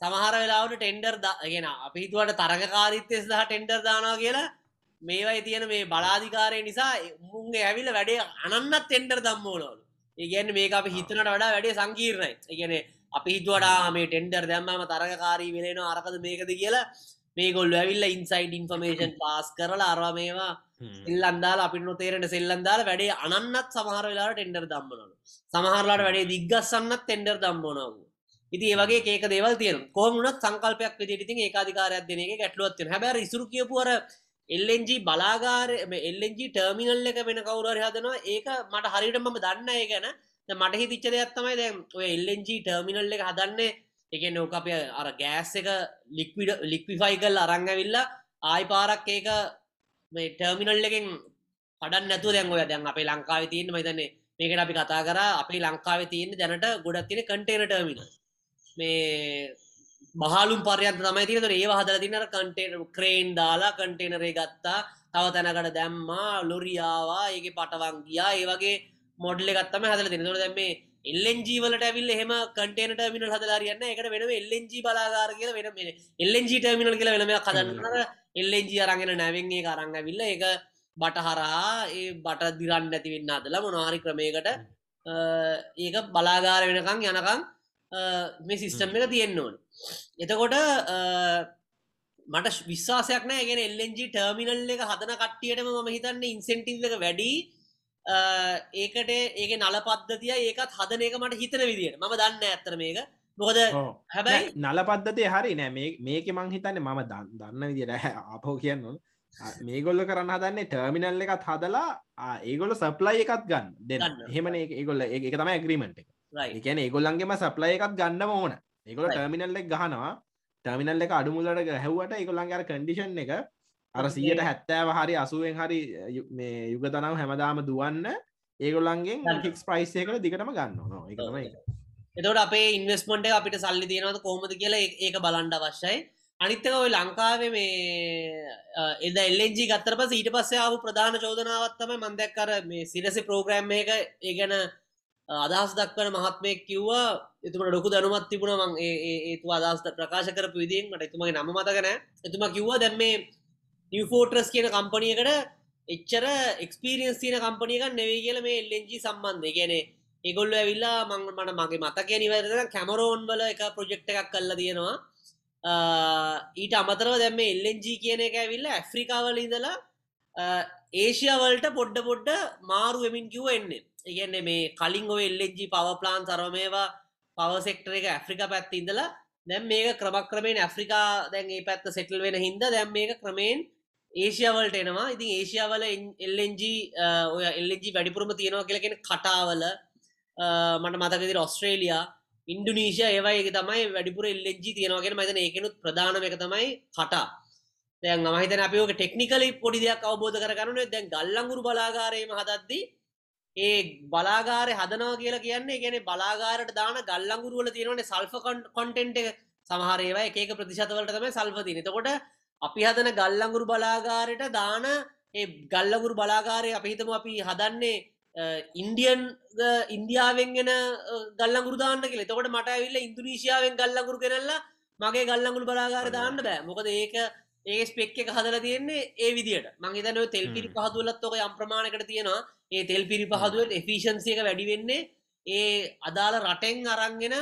සමහර වෙලාවට ටෙන්ඩර් ගෙන අපි හිතුවට තරගකාරිත්තය සහ ටෙන්ඩර් දානවා කියලා මේවයි තියෙන මේ බලාධිකාරය නිසා මුන්ගේ ඇවිල වැඩේ අනන්නත් ටෙන්ඩර් දම්මෝනවලු ඒගැන්න මේක අපි හිතනට වඩා වැඩේ සංකීර්ණයි. ඒගැන අපි හිතුවඩා මේ ටෙන්ඩර් දැම්මම තරගකාරී වෙලෙන අරකද මේකද කියලා මේ ගොල්ල ඇවිල්ල ඉන්සයිඩ් ඉන්ෆර්මේෂන් පාස් කරලා අරවා මේවා එල්ලන්දාල අපි නොතේරෙන සෙල්ලන්දාල වැඩේ අනන්නත් සමහර වෙලාට ටෙන්ඩර් දම්මනලු සමහරලාට වැඩේ දිගස්සන්නත් ටෙන්ඩර් දම්මෝනාවූ. ඉති ඒවගේ ඒක දේවල් තියෙන කොහමුණත් සංකල්පයක් විදිට ඉතින් ඒකාධිකාරයක් දෙන එක ගැටලුවත්තින හැබැ ඉසුරු කියපුවර එල්ලෙන්ජ බලාගාර එල්ලෙන්ජ ටර්මිනල් එක වෙන කවුර හදනවා. ඒක මට හරිට මම දන්න ඒ ගැන මට හිතිච්ච දෙයක් තමයි දැන් ඔය එල්ලෙන්ජ ටර්මිනල් එක හදන්නේ. එක නෝක අප අර ගෑස් එක ලික්විඩ ලික්විෆයි කල් අරංගවිල්ල ආයි පාරක් ඒක මේ ටර්මිනල් එකෙන් පඩන් නැතුව දැන් ඔය දැන් අපේ ලංකාව තියන්න. මතන්නේ මේකට අපි කතා කර. අපේ ලංකාව තියන්න දැනට ගොඩක් තින කටේන ටර්මිනල් මේ මහලුම් පරයන්ත තමයි තින ඒවා හදල තිනර කටේන ක්‍රේන් දාලා කටේනරේ ගත්තා. තව තැනකට දැම්මා ලොරියාවා ඒක පටවන් ගියා. ඒ වගේ මොඩ්ල ගත්තම හදල තින තොට දැම එල්ලෙන්ජීවලට ඇවිල් එහම කටේනට මිනල් හදලාරයන්න එකට වෙන එල්ලෙන්ජී බලාගාර කියල වෙන මෙ එල්ලෙන්ජී ටර්මිනල් කියල වෙනම කදන්න එල්ලෙන්ජී අරගෙන නැවෙන්නේ කරන්න ඇවිල්ල එක බටහරහා ඒ බට දිරන්න නැතිවෙන්න අදලා මොනහරි ක්‍රමයකට ඒක බලාගාර වෙනකං යනකං මේ සිිස්ටම් එක තියෙන්න්න ඕන. එතකොට මට විශ්වාසයක් නෑ ගෙන එල්ලෙන්ජි ටර්මිනල් එක හදන කට්ටියටම ම හිතන්න ඉන්සෙන්ටිව් එක වැඩි ඒකට ඒක නල පද්ධතිය ඒකත් හදන එක මට හිතන විදිට ම දන්න ඇත්තර මේක. මොකද හැබැයි නල පද්ධතිය හරි නෑ. මේක මං හිතන්න මම දන්න විදිට අපෝ කියන්න මේගොල්ල කරන්න හදන්නේ ටර්මිනල් එකත් හදලා ඒගොල්ල සප්ලයි එකත් ගන්න දෙන්න. හෙමන ඒගොල්ල එක තමයි ඇග්‍රීමට එක. එකන ඒගොල්ලන්ගේම සප්ලය එකත් ගන්න ඕන. ඒගොල ටර්මිනල්ලෙක් ගහනවා. ටර්මිනල් එක අඩුමුලට හැවට ඒගොල්ලන්ගේ කඩිෂන් එක අර සියට හැත්තෑව හරි අසුවෙන් හරි මේ යුග තනම් හැමදාම දුවන්න ඒගොල්ලන්ගේ ික්ස් ප්‍රයිස්සයකට දිගටම ගන්න න එක තමයි එතවට අපේ ඉන්වස්මට අපිට සල්ලි තියෙනවද කෝමද කියලා ඒ- ඒක බලන්ඩ අවශ්‍යයි. අනිත්තක ඔය ලංකාවේ මේ එද එල්ලෙන්ජි ගත්තර පස ඊට පස්සේ ආව ප්‍රධාන චෝදනාවත්තම මන්දැක්කර මේ සිරසි ප්‍රෝග්‍රෑම් එක. ඒගැන අදහස් දක්වන මහත්මය කිව්වා එතුමට ඩොකු දැනුමත් තිබුණ මං ඒතු අදහස්ත ප්‍රකාශ කරපු විදිෙන් මට එතුමගේ නම මතකන එතුම කිව්වා දැම් මේ නිවෆෝටරස් කියන කම්පනියකට එච්චර එක්ස්පිරියන්ස් තියන කම්පනියක නෙවේ කියල මේ එල්ලෙන්ජි සම්බන්ධය. ගැන ඒගොල්ල ඇවිල්ලා මං මට මගේ මතක නිවැරද කැමරෝන් බල එක ප්‍රොජෙක්් එකක් කල්ල තියෙනවා. ඊට අමතරව දැම එල්ලෙන්ජී කියන එක ඇවිල්ල ඇෆ්‍රිකාවල ඉඳලා ඒෂියවලට පොඩ්ඩ පොඩ්ඩ මාරු වෙමින් කිව එන්නේ. ඉගන්න මේ කලින් ඔය එල්ලෙජි පව ප්ලාන් තරමේවා පවසෙක්ටර එක ඇෆ්‍රිකා පැත්ති ඉඳලා දැම් මේක ක්‍රමක්‍රමයෙන් ඇෆ්‍රිකා දැන් ඒ පැත්ත සෙටල් වෙන හින්ද දැම් මේක ක්‍රමයෙන් ඒෂියවලට එනවා. ඉතින් ඒෂියාවල එල්ලෙන්ජි ඔය එල්ලෙජි වැඩිපුරම තියෙනවා කියලකෙන කටාවල මට මතකදිර ඔස්ට්‍රේලියයා ඉන්ඩුනීශය ඒවයි තමයි වැඩිපුර එල්ලෙජි තියෙනවාගෙන මතන ඒකනුත් ප්‍රධානම එක තමයි කටා. දැන් මහිතන අපිෝක ටෙක්නිකලි පොඩි දෙයක් අවබෝධ කරගන්න දැන් ගල්ලංගුරු බලාගාරයම හදද්දී ඒ බලාගාරය හදනවා කියලා කියන්නේ ගැන බලාගාරට දාන ගල්ලංගුරුවල තියෙනවනේ සල්ෆ කොන්ටෙන්ට් එක. සමහරේවා එක ප්‍රතිශතවලට තමයි සල්පති නතකොට අපි හදන ගල්ලංගුරු බලාගාරයට දාන ඒ ගල්ලගුරු බලාගාරය අපිහිතම අපි හදන්නේ ඉන්දියන් ඉන්දියාවෙන්ගෙන ගල්ලගුරු දාන්න කියල. තකොට මට ඇවිල්ල ඉන්දුනීශයාවෙන් ගල්ලගුරු කෙනල්ලා මගේ ගල්ලගුල් බලාගාර දාන්න බෑ. මොකද ඒක ඒ ස්පෙක් එක හදල තියෙන්නේ ඒ විදිට මංහිතන තෙල් පිරි පහදුලත් ෝක යම්ප්‍රමාණකට තියෙනවා. ඒ තෙල් පිරි පහදුවට එෆිෂන්සියක වැඩිවෙන්නේ ඒ අදාළ රටෙන් අරංගෙන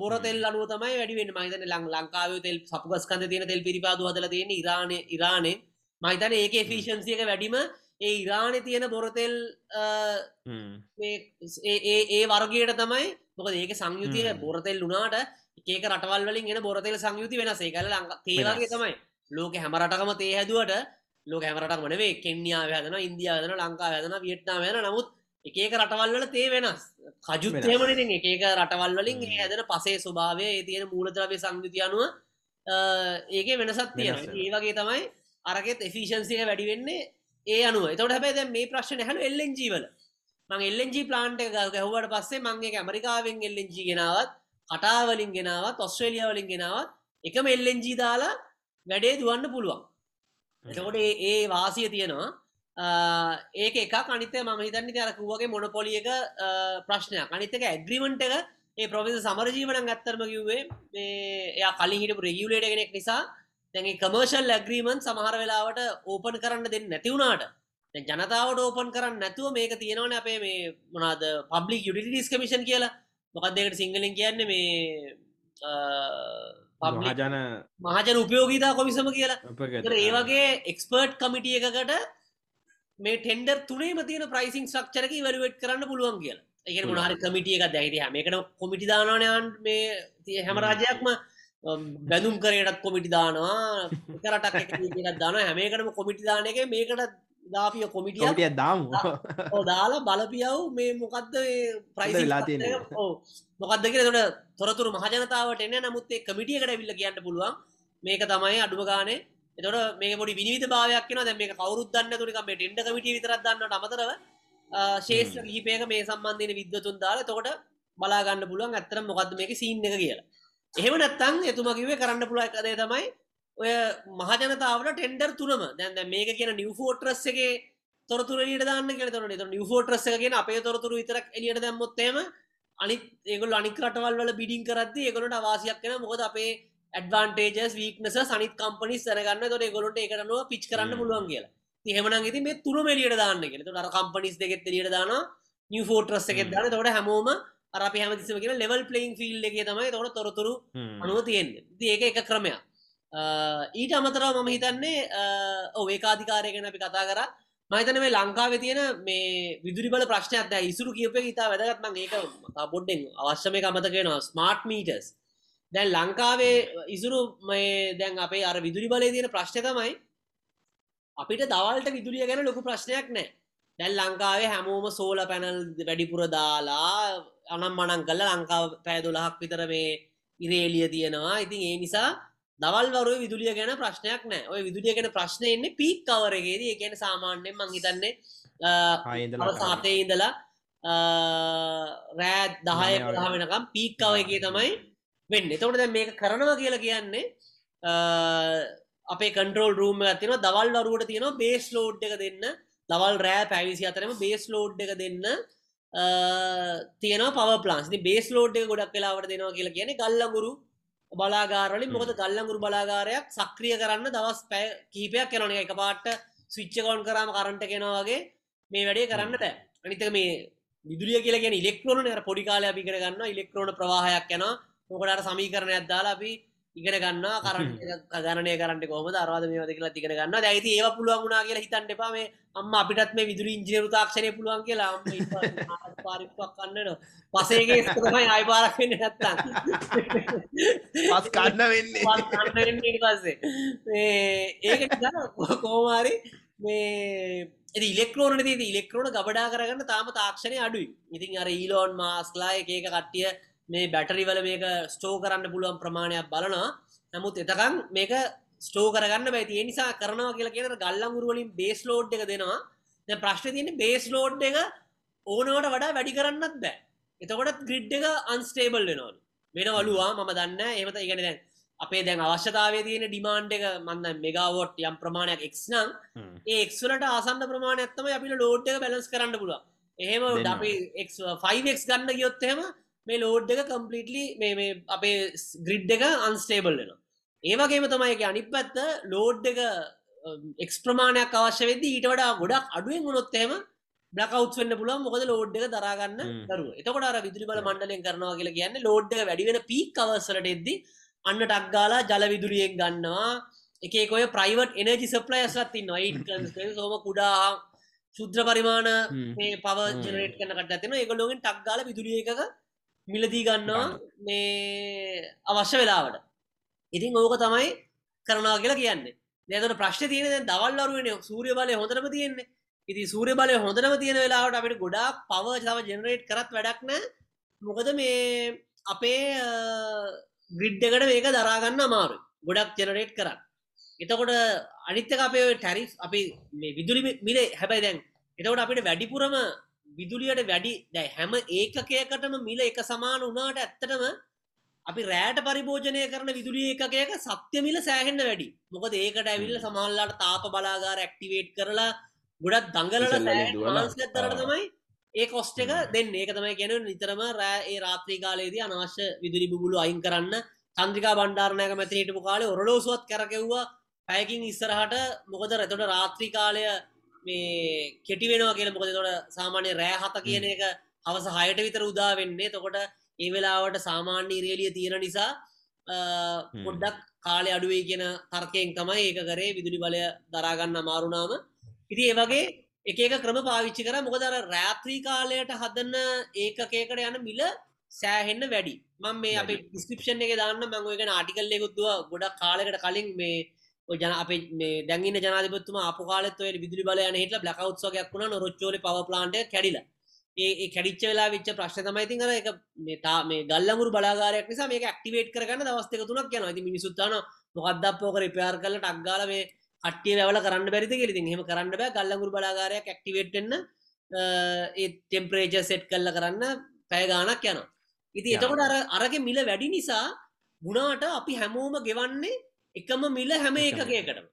බොර තෙල් අනුව තමයි වැඩිවෙන් මහිතන ලං ලංකාව තෙල් සපුගස්කන්ද තියෙන තෙල් පිරිපාදු හදල තියෙන ඉරාණය ඉරාණය මහිතන ඒක එෆිෂන්සියක වැඩිම ඒ ඉරාණය තියෙන බොරතෙල් ඒ වර්ගයට තමයි. මොක ඒක සංයුතිය බොරතෙල් වුනාට ඒක රටවල් වලින් එන බොරතෙල් සංයුති වෙනසේ. කල ලං තේවගේ තමයි. ලෝක හැමරටකම තේ හැදුවට ලෝක හැමරට වනේ කෙන්යා වැදන ඉන්දියාවදන ලංකා වැදන වියට්නා වෙන නමුත් එකක රටවල්වල තේ වෙනස්. කජුත්තේමනින් එකක රටවල් වලින් හැදන පසේ ස්වභාවය ඒ තියෙන මූලද්‍රවය සංයුති අනුව ඒක වෙනසත් තියෙන ඒ වගේ තමයි අරගෙත් එෆිෂන්සික වැඩි වෙන්නේ ඒ අනුව. තොට හැබැ මේ ප්‍රශ්න හැන එල්ලෙන්ජීවල මං එල්ලෙන්ජි ප්ලාන්ට ගැහවට පස්සේ මංගේ ඇමරිකාවෙන් එල්ලෙන්ජි ගෙනාවත් කටාවලින් ගෙනාවත් ඔස්ට්‍රේලිය වලින් ගෙනාවත් එකම එල්ලෙන්ජී දාලා වැඩේ දුවන්න පුළුවන්. එතකොට ඒ වාසිය තියෙනවා ඒක එක අනිත ම හිතන්න අරකුවගේ මොනපොලියක ප්‍රශ්නයක්. අනිතක ඇග්‍රිමෙන්ට් එක ඒ ප්‍රොවිස සමරජීවන ඇත්තරම කිව්වේ එය කලින් හිට රෙගියලේට කෙනෙක් නිසා. දැගේ කමර්ශල් ඇග්‍රීමන් සමහර වෙලාවට ඕපන් කරන්න දෙන්න නැතිවුණට ජනතාවට ඕපන් කරන්න නැතුව මේක තියෙනවන අපේ මේ මොනාද පබ්ලික් යුටිස් කමිෂන් කියලා. මොකක්දකට සිංහලින් කියන්න මේ මහජන මහජන උපයෝගීතා කොමිසම කියලා. ඒ වගේ එක්ස්පර්ට් කමිටිය එකකට මේ ටෙන්ඩර් තුනේ මතියන ප්‍රයිසින් ක්ෂරක වලුවට් කරන්න පුළුවන් කියලා. ඒ මොනහරි කමිටිය එක දැහිට මේකට කොමිටි දානවනයන් මේ හැම රාජයක්ම බැදුම් කරයටත් කොමිටි දානවා කරටක් දාන හැමේකටම කොමිටි දාන එක මේකට දාපිය කොමිටිය දාමු. දාලා බලපියව් මේ මොකක්ද ප්‍රයිසි ලාතිය මොකක්දක තොට තොරතුර මහජනතාවට එන්න. නමුත්තේ කමිටියකට විල්ල කියන්න පුළුවන්. මේක තමයි අඩුව ගානේ එතොට මේ පොඩි විනිවිධ භාවයක් න දැ මේ කවරුදන්න තුරික මේ ටෙන්ඩ කමිට විතරදන්න අමතරව ශේෂ ගීපයක මේ සම්බන්ධන විද්වතුන් දාල තොට බලාගන්න පුළුවන් ඇත්තර මොකක්ද මේක සිීන්න එක කියලා. එහෙම නැත්තං එතුමකිවේ කරන්න පුළුව එකදේ තමයි ඔය මහජනතාවට ටෙන්ඩර් තුනම. දැන්ද මේක කියන නිවෆෝට්‍රස් එක තොරතුර ට දාන්න කිය තොන නිවෆෝට්‍රස් එකගෙන අපේ තොරතුර විතරක් එලියට දැම්මොත්තේම අනි ඒගොල් අනික් රටවල් වල බිඩින් කරද ඒගොලට අවාසියක් කෙන මොකද අපේ ඇඩවන්ටේජස් වීක්නස සනිත් කම්පනි සරගන්න තොට ගොලට එකටනුව පිච් කරන්න පුළුවන් කියලා. හෙමන ති මේ තුර මෙලියට දාන්න කියෙන තොට කම්පනිස් දෙගෙත් ලියට දාන නිවෆෝට්‍රස් එකෙත් දාන තොට හැමෝම අරප හැමතිසම කියෙන ලෙවල් පලයින් ෆිල් එක තමයි තොට තොරතුරු අනුව තියෙන්නේ. ඒක එක ක්‍රමයක්. ඊට අමතරව මම හිතන්නේ ඔවේ කාධිකාරය ගැන අපි කතා කර. මහිතන මේ ලංකාව තියෙන මේ විදුරිබල ප්‍රශ්නයක් ද ඉසුරු කියප ඉතා වැදගත්ම ඒක පොඩ්ඩෙන් අවශ්‍යමය අමතකෙනවා ස්මාර්ට් මීටස් දැන් ලංකාවේ ඉසුරු මේ දැන් අපේ අර විදුරි බලය තියෙන ප්‍රශ්න තමයි අපිට දවල්ට විදුරිය ගැන ලොකු ප්‍රශ්නයක් නෑ දැල් ලංකාවේ හැමෝම සෝල පැනල් වැඩිපුර දාලා අනම් මනං කල්ල ලංකාව පෑදොලහක් විතර මේ ඉරේලිය තියෙනවා ඉතින් ඒ නිසා දවල්වරුව විදුලිය ගැන ප්‍රශ්නයක් නෑ ඔය විදුලිය ගැන ප්‍රශ්නය එන්නේ පීක් කවරගේද කියන සාමාන්‍යයෙන් මංහිතන්නේ සාතය ඉඳලා රෑ දහය පහ වෙනකම් පීක්කව එකේ තමයි වෙන්න. එතකොට දැන් මේක කරනවා කියලා කියන්නේ අ, අපේ කන්ට්‍රෝල් රූම් තින දවල් වරුවට තියෙනවා බේස් ලෝඩ් එක දෙන්න දවල් රෑ පැවිසි අතරම බේස් ලෝඩ් එක දෙන්න අ, තියෙනවා පව ප්ලාන්ස් බේස් ලෝඩ් එක ගොඩක් වෙලාවට දෙනවා කියලා කියන්නේ ගල්ලගුරු බලාගාරලින් මොකද ගල්ලගුරු බලාගාරයක් සක්‍රිය කරන්න දවස් පැ කීපයක් කරන එක පාට ස්විච්චකවන්් කරම කරන්ට කෙනවාගේ මේ වැඩේ කරන්න බෑ. අනිතක මේ විදුලිය කියලා කියන ඉලෙක්ට්‍රෝන අර පොඩි කාලය අපි ඉගෙන ගන්න ඉලෙක්ට්‍රෝන ප්‍රවාහයක් යනවා. මොකටට සමීකරණයක් දාලා අපි ඉගෙන ගන්න කරන්න ගණනය කරන්න කොම අරවාද මේ වද කියලා තිගෙන ගන්න ඇති ඒ පුළුවන් වුණනා කියලා හිතන්ට එපා. මේ අම්ම අපිටත් මේ විදුරි ඉංජිනරු තාක්ෂණය පුළුවන් කියලා පාරිපක් කන්නන පසේගේ තමයි අයිපාරක් වෙන්න නැත්තන් පස් කන්න වෙන්නේ. පස්සේ. ඒක කෝමාරි මේ ඉලෙක්ට්‍රෝන ති ඉලෙක්ට්‍රෝන ගබඩා කරගන්න තාම තාක්ෂණය අඩුයි. ඉතින් අර ඊලෝන් මාස්ලා එක එක කට්ටිය මේ බැටරිවල මේක ස්ටෝ කරන්න පුළුවන් ප්‍රමාණයක් බලනවා. නමුත් එතකම් මේක ස්ටෝ කරගන්න බැති නිසා කරනවා කියලා කියන ගල්ලංගුරුවලින් බේස් ලෝඩ් එක දෙනවා. දැන් ප්‍රශ්න තියෙන්නේ බේස් ලෝඩ් එක ඕනවට වඩා වැඩි කරන්නත් බෑ. එතකොට ග්‍රිඩ් එක අන්ස්ටේබල් වෙනවලු. වෙන වලුවා මම දන්න එමත ඉගෙන දැන් අපේ දැන් අවශ්‍යතාවය තියෙන ඩිමාන්ඩ් එක මන්න මෙගවෝට් යම් ප්‍රමාණයක් එක්නම් ඒ එක්වලට ආසන්න ප්‍රමාණයක්ත්තම අපිට ලෝඩ් එක බැලස් කරන්න පුළුව එහෙම. අපි 5ක් ගන්න ගියොත්තහෙම මේ ලෝඩ් එක කම්පලිටලි මේ අපේ ග්‍රිඩ් එක අන්ස්ටේබල් වෙන ඒවගේම තමයි එක අනි පැත්ත ලෝඩ් එක එක්ස් ප්‍රමාණයක් අවශ්‍ය වෙද ඊට වඩා ගොඩක් අඩුවෙන් ගුණොත්තේම බ්ලකවුත් වෙන්න පුළුව මොකද ලෝඩ් එක දරාගන්න. දරුව. එතකොට අර විදුලි බල මණ්ඩලයෙන් කරනවා කියලා කියන්න ලෝඩ් එක වැඩි වෙන පීක් අවසරට එද්දි අන්න ටක්ගාලා ජල විදුලියෙන් ගන්නවා. එකේ ඔය ප්‍රයිවට් එනජි සප්ලයස්ලත් ඉන්න සෝම කුඩා ශුද්‍ර පරිමාණ පව හ්ම්. ජනරේට් කන කට ඇතින එකලෝගෙන් ටක්ගාල විදුලිය එකක මිලදී ගන්නවා මේ අවශ්‍ය වෙලාවට. ඉතින් ඕක තමයි කරනවා කියලා කියන්නේ. දැතට ප්‍රශ්න තියෙන දැන් දවල් අරුවෙන සූරිය බලය හොඳරම තියෙන්නේ. ඉති සූරිය බලය හොඳරම තියෙන වෙලාවට අපිට ගොඩාක් පව තව ජනරේට් කරත් වැඩක්න මොකද මේ අපේ ග්‍රිඩ් එකට මේක දරාගන්න අමාරු ගොඩක් ජනරේට් කරන්න. එතකොට අනිත්තක අපේ ටැරිස් අපි මේ විදුලි මිලේ හැබැයි දැන් එතකොට අපිට වැඩිපුරම විදුලියට වැඩි දැ හැම ඒකකයකටම මිල එක සමාන වනාට ඇත්තටම අපි රෑට පරිභෝජනය කරන විදුලිය එකකයක සත්‍ය මිල සෑහෙන්න වැඩි. මොකද ඒකට ඇවිල්ල සමහල්ලාට තාප බලාගාර ඇක්ටිවේට් කරලා ගොඩක් දුවලා. තරට තමයි ඒ කොස්ට එක දෙන්න. ඒක තමයි ගැන නිතරම රෑ ඒ රාත්‍රී කාලයේදී අනවශ්‍ය විදුලි බුලු අයින් කරන්න චන්ද්‍රිකා බණ්ඩාරණයක මැති හිටපු කාලේ ඔරලෝසුවත් කරකෙව්වා. පැයකින් ඉස්සරහට මොකද රැතොට රාත්‍රී කාලය මේ කෙටි වෙනවා කියල මොකද තොට සාමාන්‍ය රෑ හත කියන එක හවස හයට විතර උදා වෙන්නේ. තකොට ඒ වෙලාවට සාමාන්‍ය ඉරේලිය තියෙන නිසා. පොඩ්ඩක් කාලය අඩුවේ කියන තර්කයෙන් තමයි ඒක කරේ. විදුලි බලය දරාගන්න අමාරුනාම ඉති ඒවගේ එක එක ක්‍රම පාවිච්චි කර. මොකදර රෑත්‍රී කාලයට හදන්න ඒකකයකට යන මිල සෑහෙන්න වැඩි. මං මේ අප. ඩිස්ක්‍රපෂන් එක දාන්න මංගේගෙන ආටිකල්ලෙකුත්තුව ගොඩක් කාලකට කලින් මේ ඔය ජන අප මේ දැගන්න ජනාධපත්තුම අප කාලත් ඔය විදුලි බලයන හිට ලකවත්සෝගයක් වුණ රොච්චෝල පව ප්ලාන්ට කැඩිල. ඒ කැඩිච්ච වෙලා විච්ච ප්‍රශ්න තමයි තිර එක මේ තා මේ ගල්ලමුරු බලාගාරයක් නිසා මේ ඇක්ටිවේට් කරගන්න දවස්තක තුනක් යන ති මිනිසුත්තාන මොකක්දක් පෝක රිපයාර් කල ටක්ගාල මේ කට්ටිය වැල කරන්න බැරිති කෙලි හෙම කරන්න බෑ. ගල්ලමුරු බලාගාරයක් ඇක්ටිවේට්න්න ඒ ටෙම්පරේජ සෙට් කල්ල කරන්න පැය ගානක් යනවා. ඉති. එතකොට අර අරග මිල වැඩි නිසා ගුණාට අපි හැමෝම ගෙවන්නේ එකම මිල හැම. එකකයකටම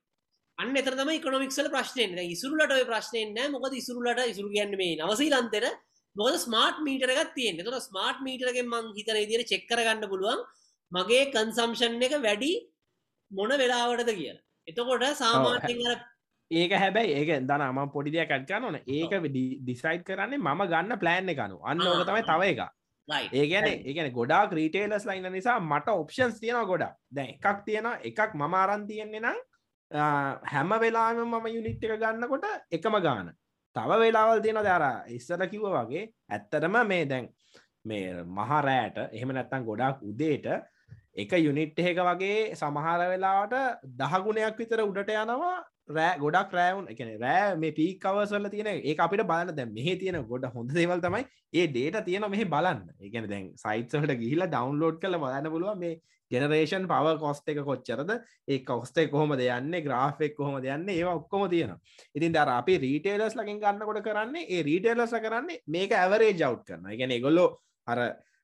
අන්න එතරම කොමික්සල ප්‍රශ්නයෙන් ඉසුරලට ප්‍රශ්නයෙන් නෑ මොකද ඉසුරලට ඉසුරු කියන්න මේ නවසීලන්තෙර මොකද ස්මාර්ට් මීටර එකක් තියෙන තොට ස්මාර්ට් මීටරගෙන් මං හිතන ඉදිර චෙක්කර ගන්න පුළුවන් මගේ කන්සම්ෂන් එක වැඩි මොන වෙලාවටද කියලා. එතකොට සාමාන්‍යෙන් ඒක හැබැයි ඒක දන ම පොඩි දෙයක් ඇත්කා නොන ඒක ඩිසයිට් කරන්නේ මම ගන්න ප්ලෑන් එකනු අන්න ඕක තමයි තව එක right. ඒගැන ඒගැන ගොඩා ක්‍රීටේලස් ලයින්න නිසා මට ඔප්ෂන්ස් තියෙන ගොඩා දැ එකක් තියෙන එකක් මම අරන් තියෙන්නේ නම් හැම වෙලාම මම යුනිට් එක ගන්නකොට එකම ගාන. තව වෙලාවල් තියෙන දර ඉස්සර කිව්ව වගේ ඇත්තටම මේ දැන් මේ මහරෑට එහෙම නැත්තන් ගොඩක් උදේට එක යුනිට් එක වගේ සමහර වෙලාවට දහගුණයක් විතර උඩට යනවා රෑ ගොඩක් රෑවුන් එකන රෑ මේ පීක් කවසල තියෙන ඒ අපිට බලන්න. දැ මෙහ තියෙන ගොඩ හොඳ දේවල් තමයි ඒ ඩේට තියෙන මෙහි බලන්න. එකන දැන් සයිට්සට ගිහිලා ඩවන්ලෝඩ් කළ බලන්න පුළුව මේ ජෙනරේෂන් පව කොස්ට එක කොච්චරද? ඒ කොස්ටේ කොහොම දෙයන්න ග්‍රාෆෙක් කොහොම දෙයන්න ඒ ඔක්කොම තියෙන ඉතින් දර අපි රීටේලස් ලකින් ගන්නකොට කරන්නේ ඒ රීටේලස කරන්නේ මේක ඇවරේ ජව් කරන ගැන ගොල්ලො අර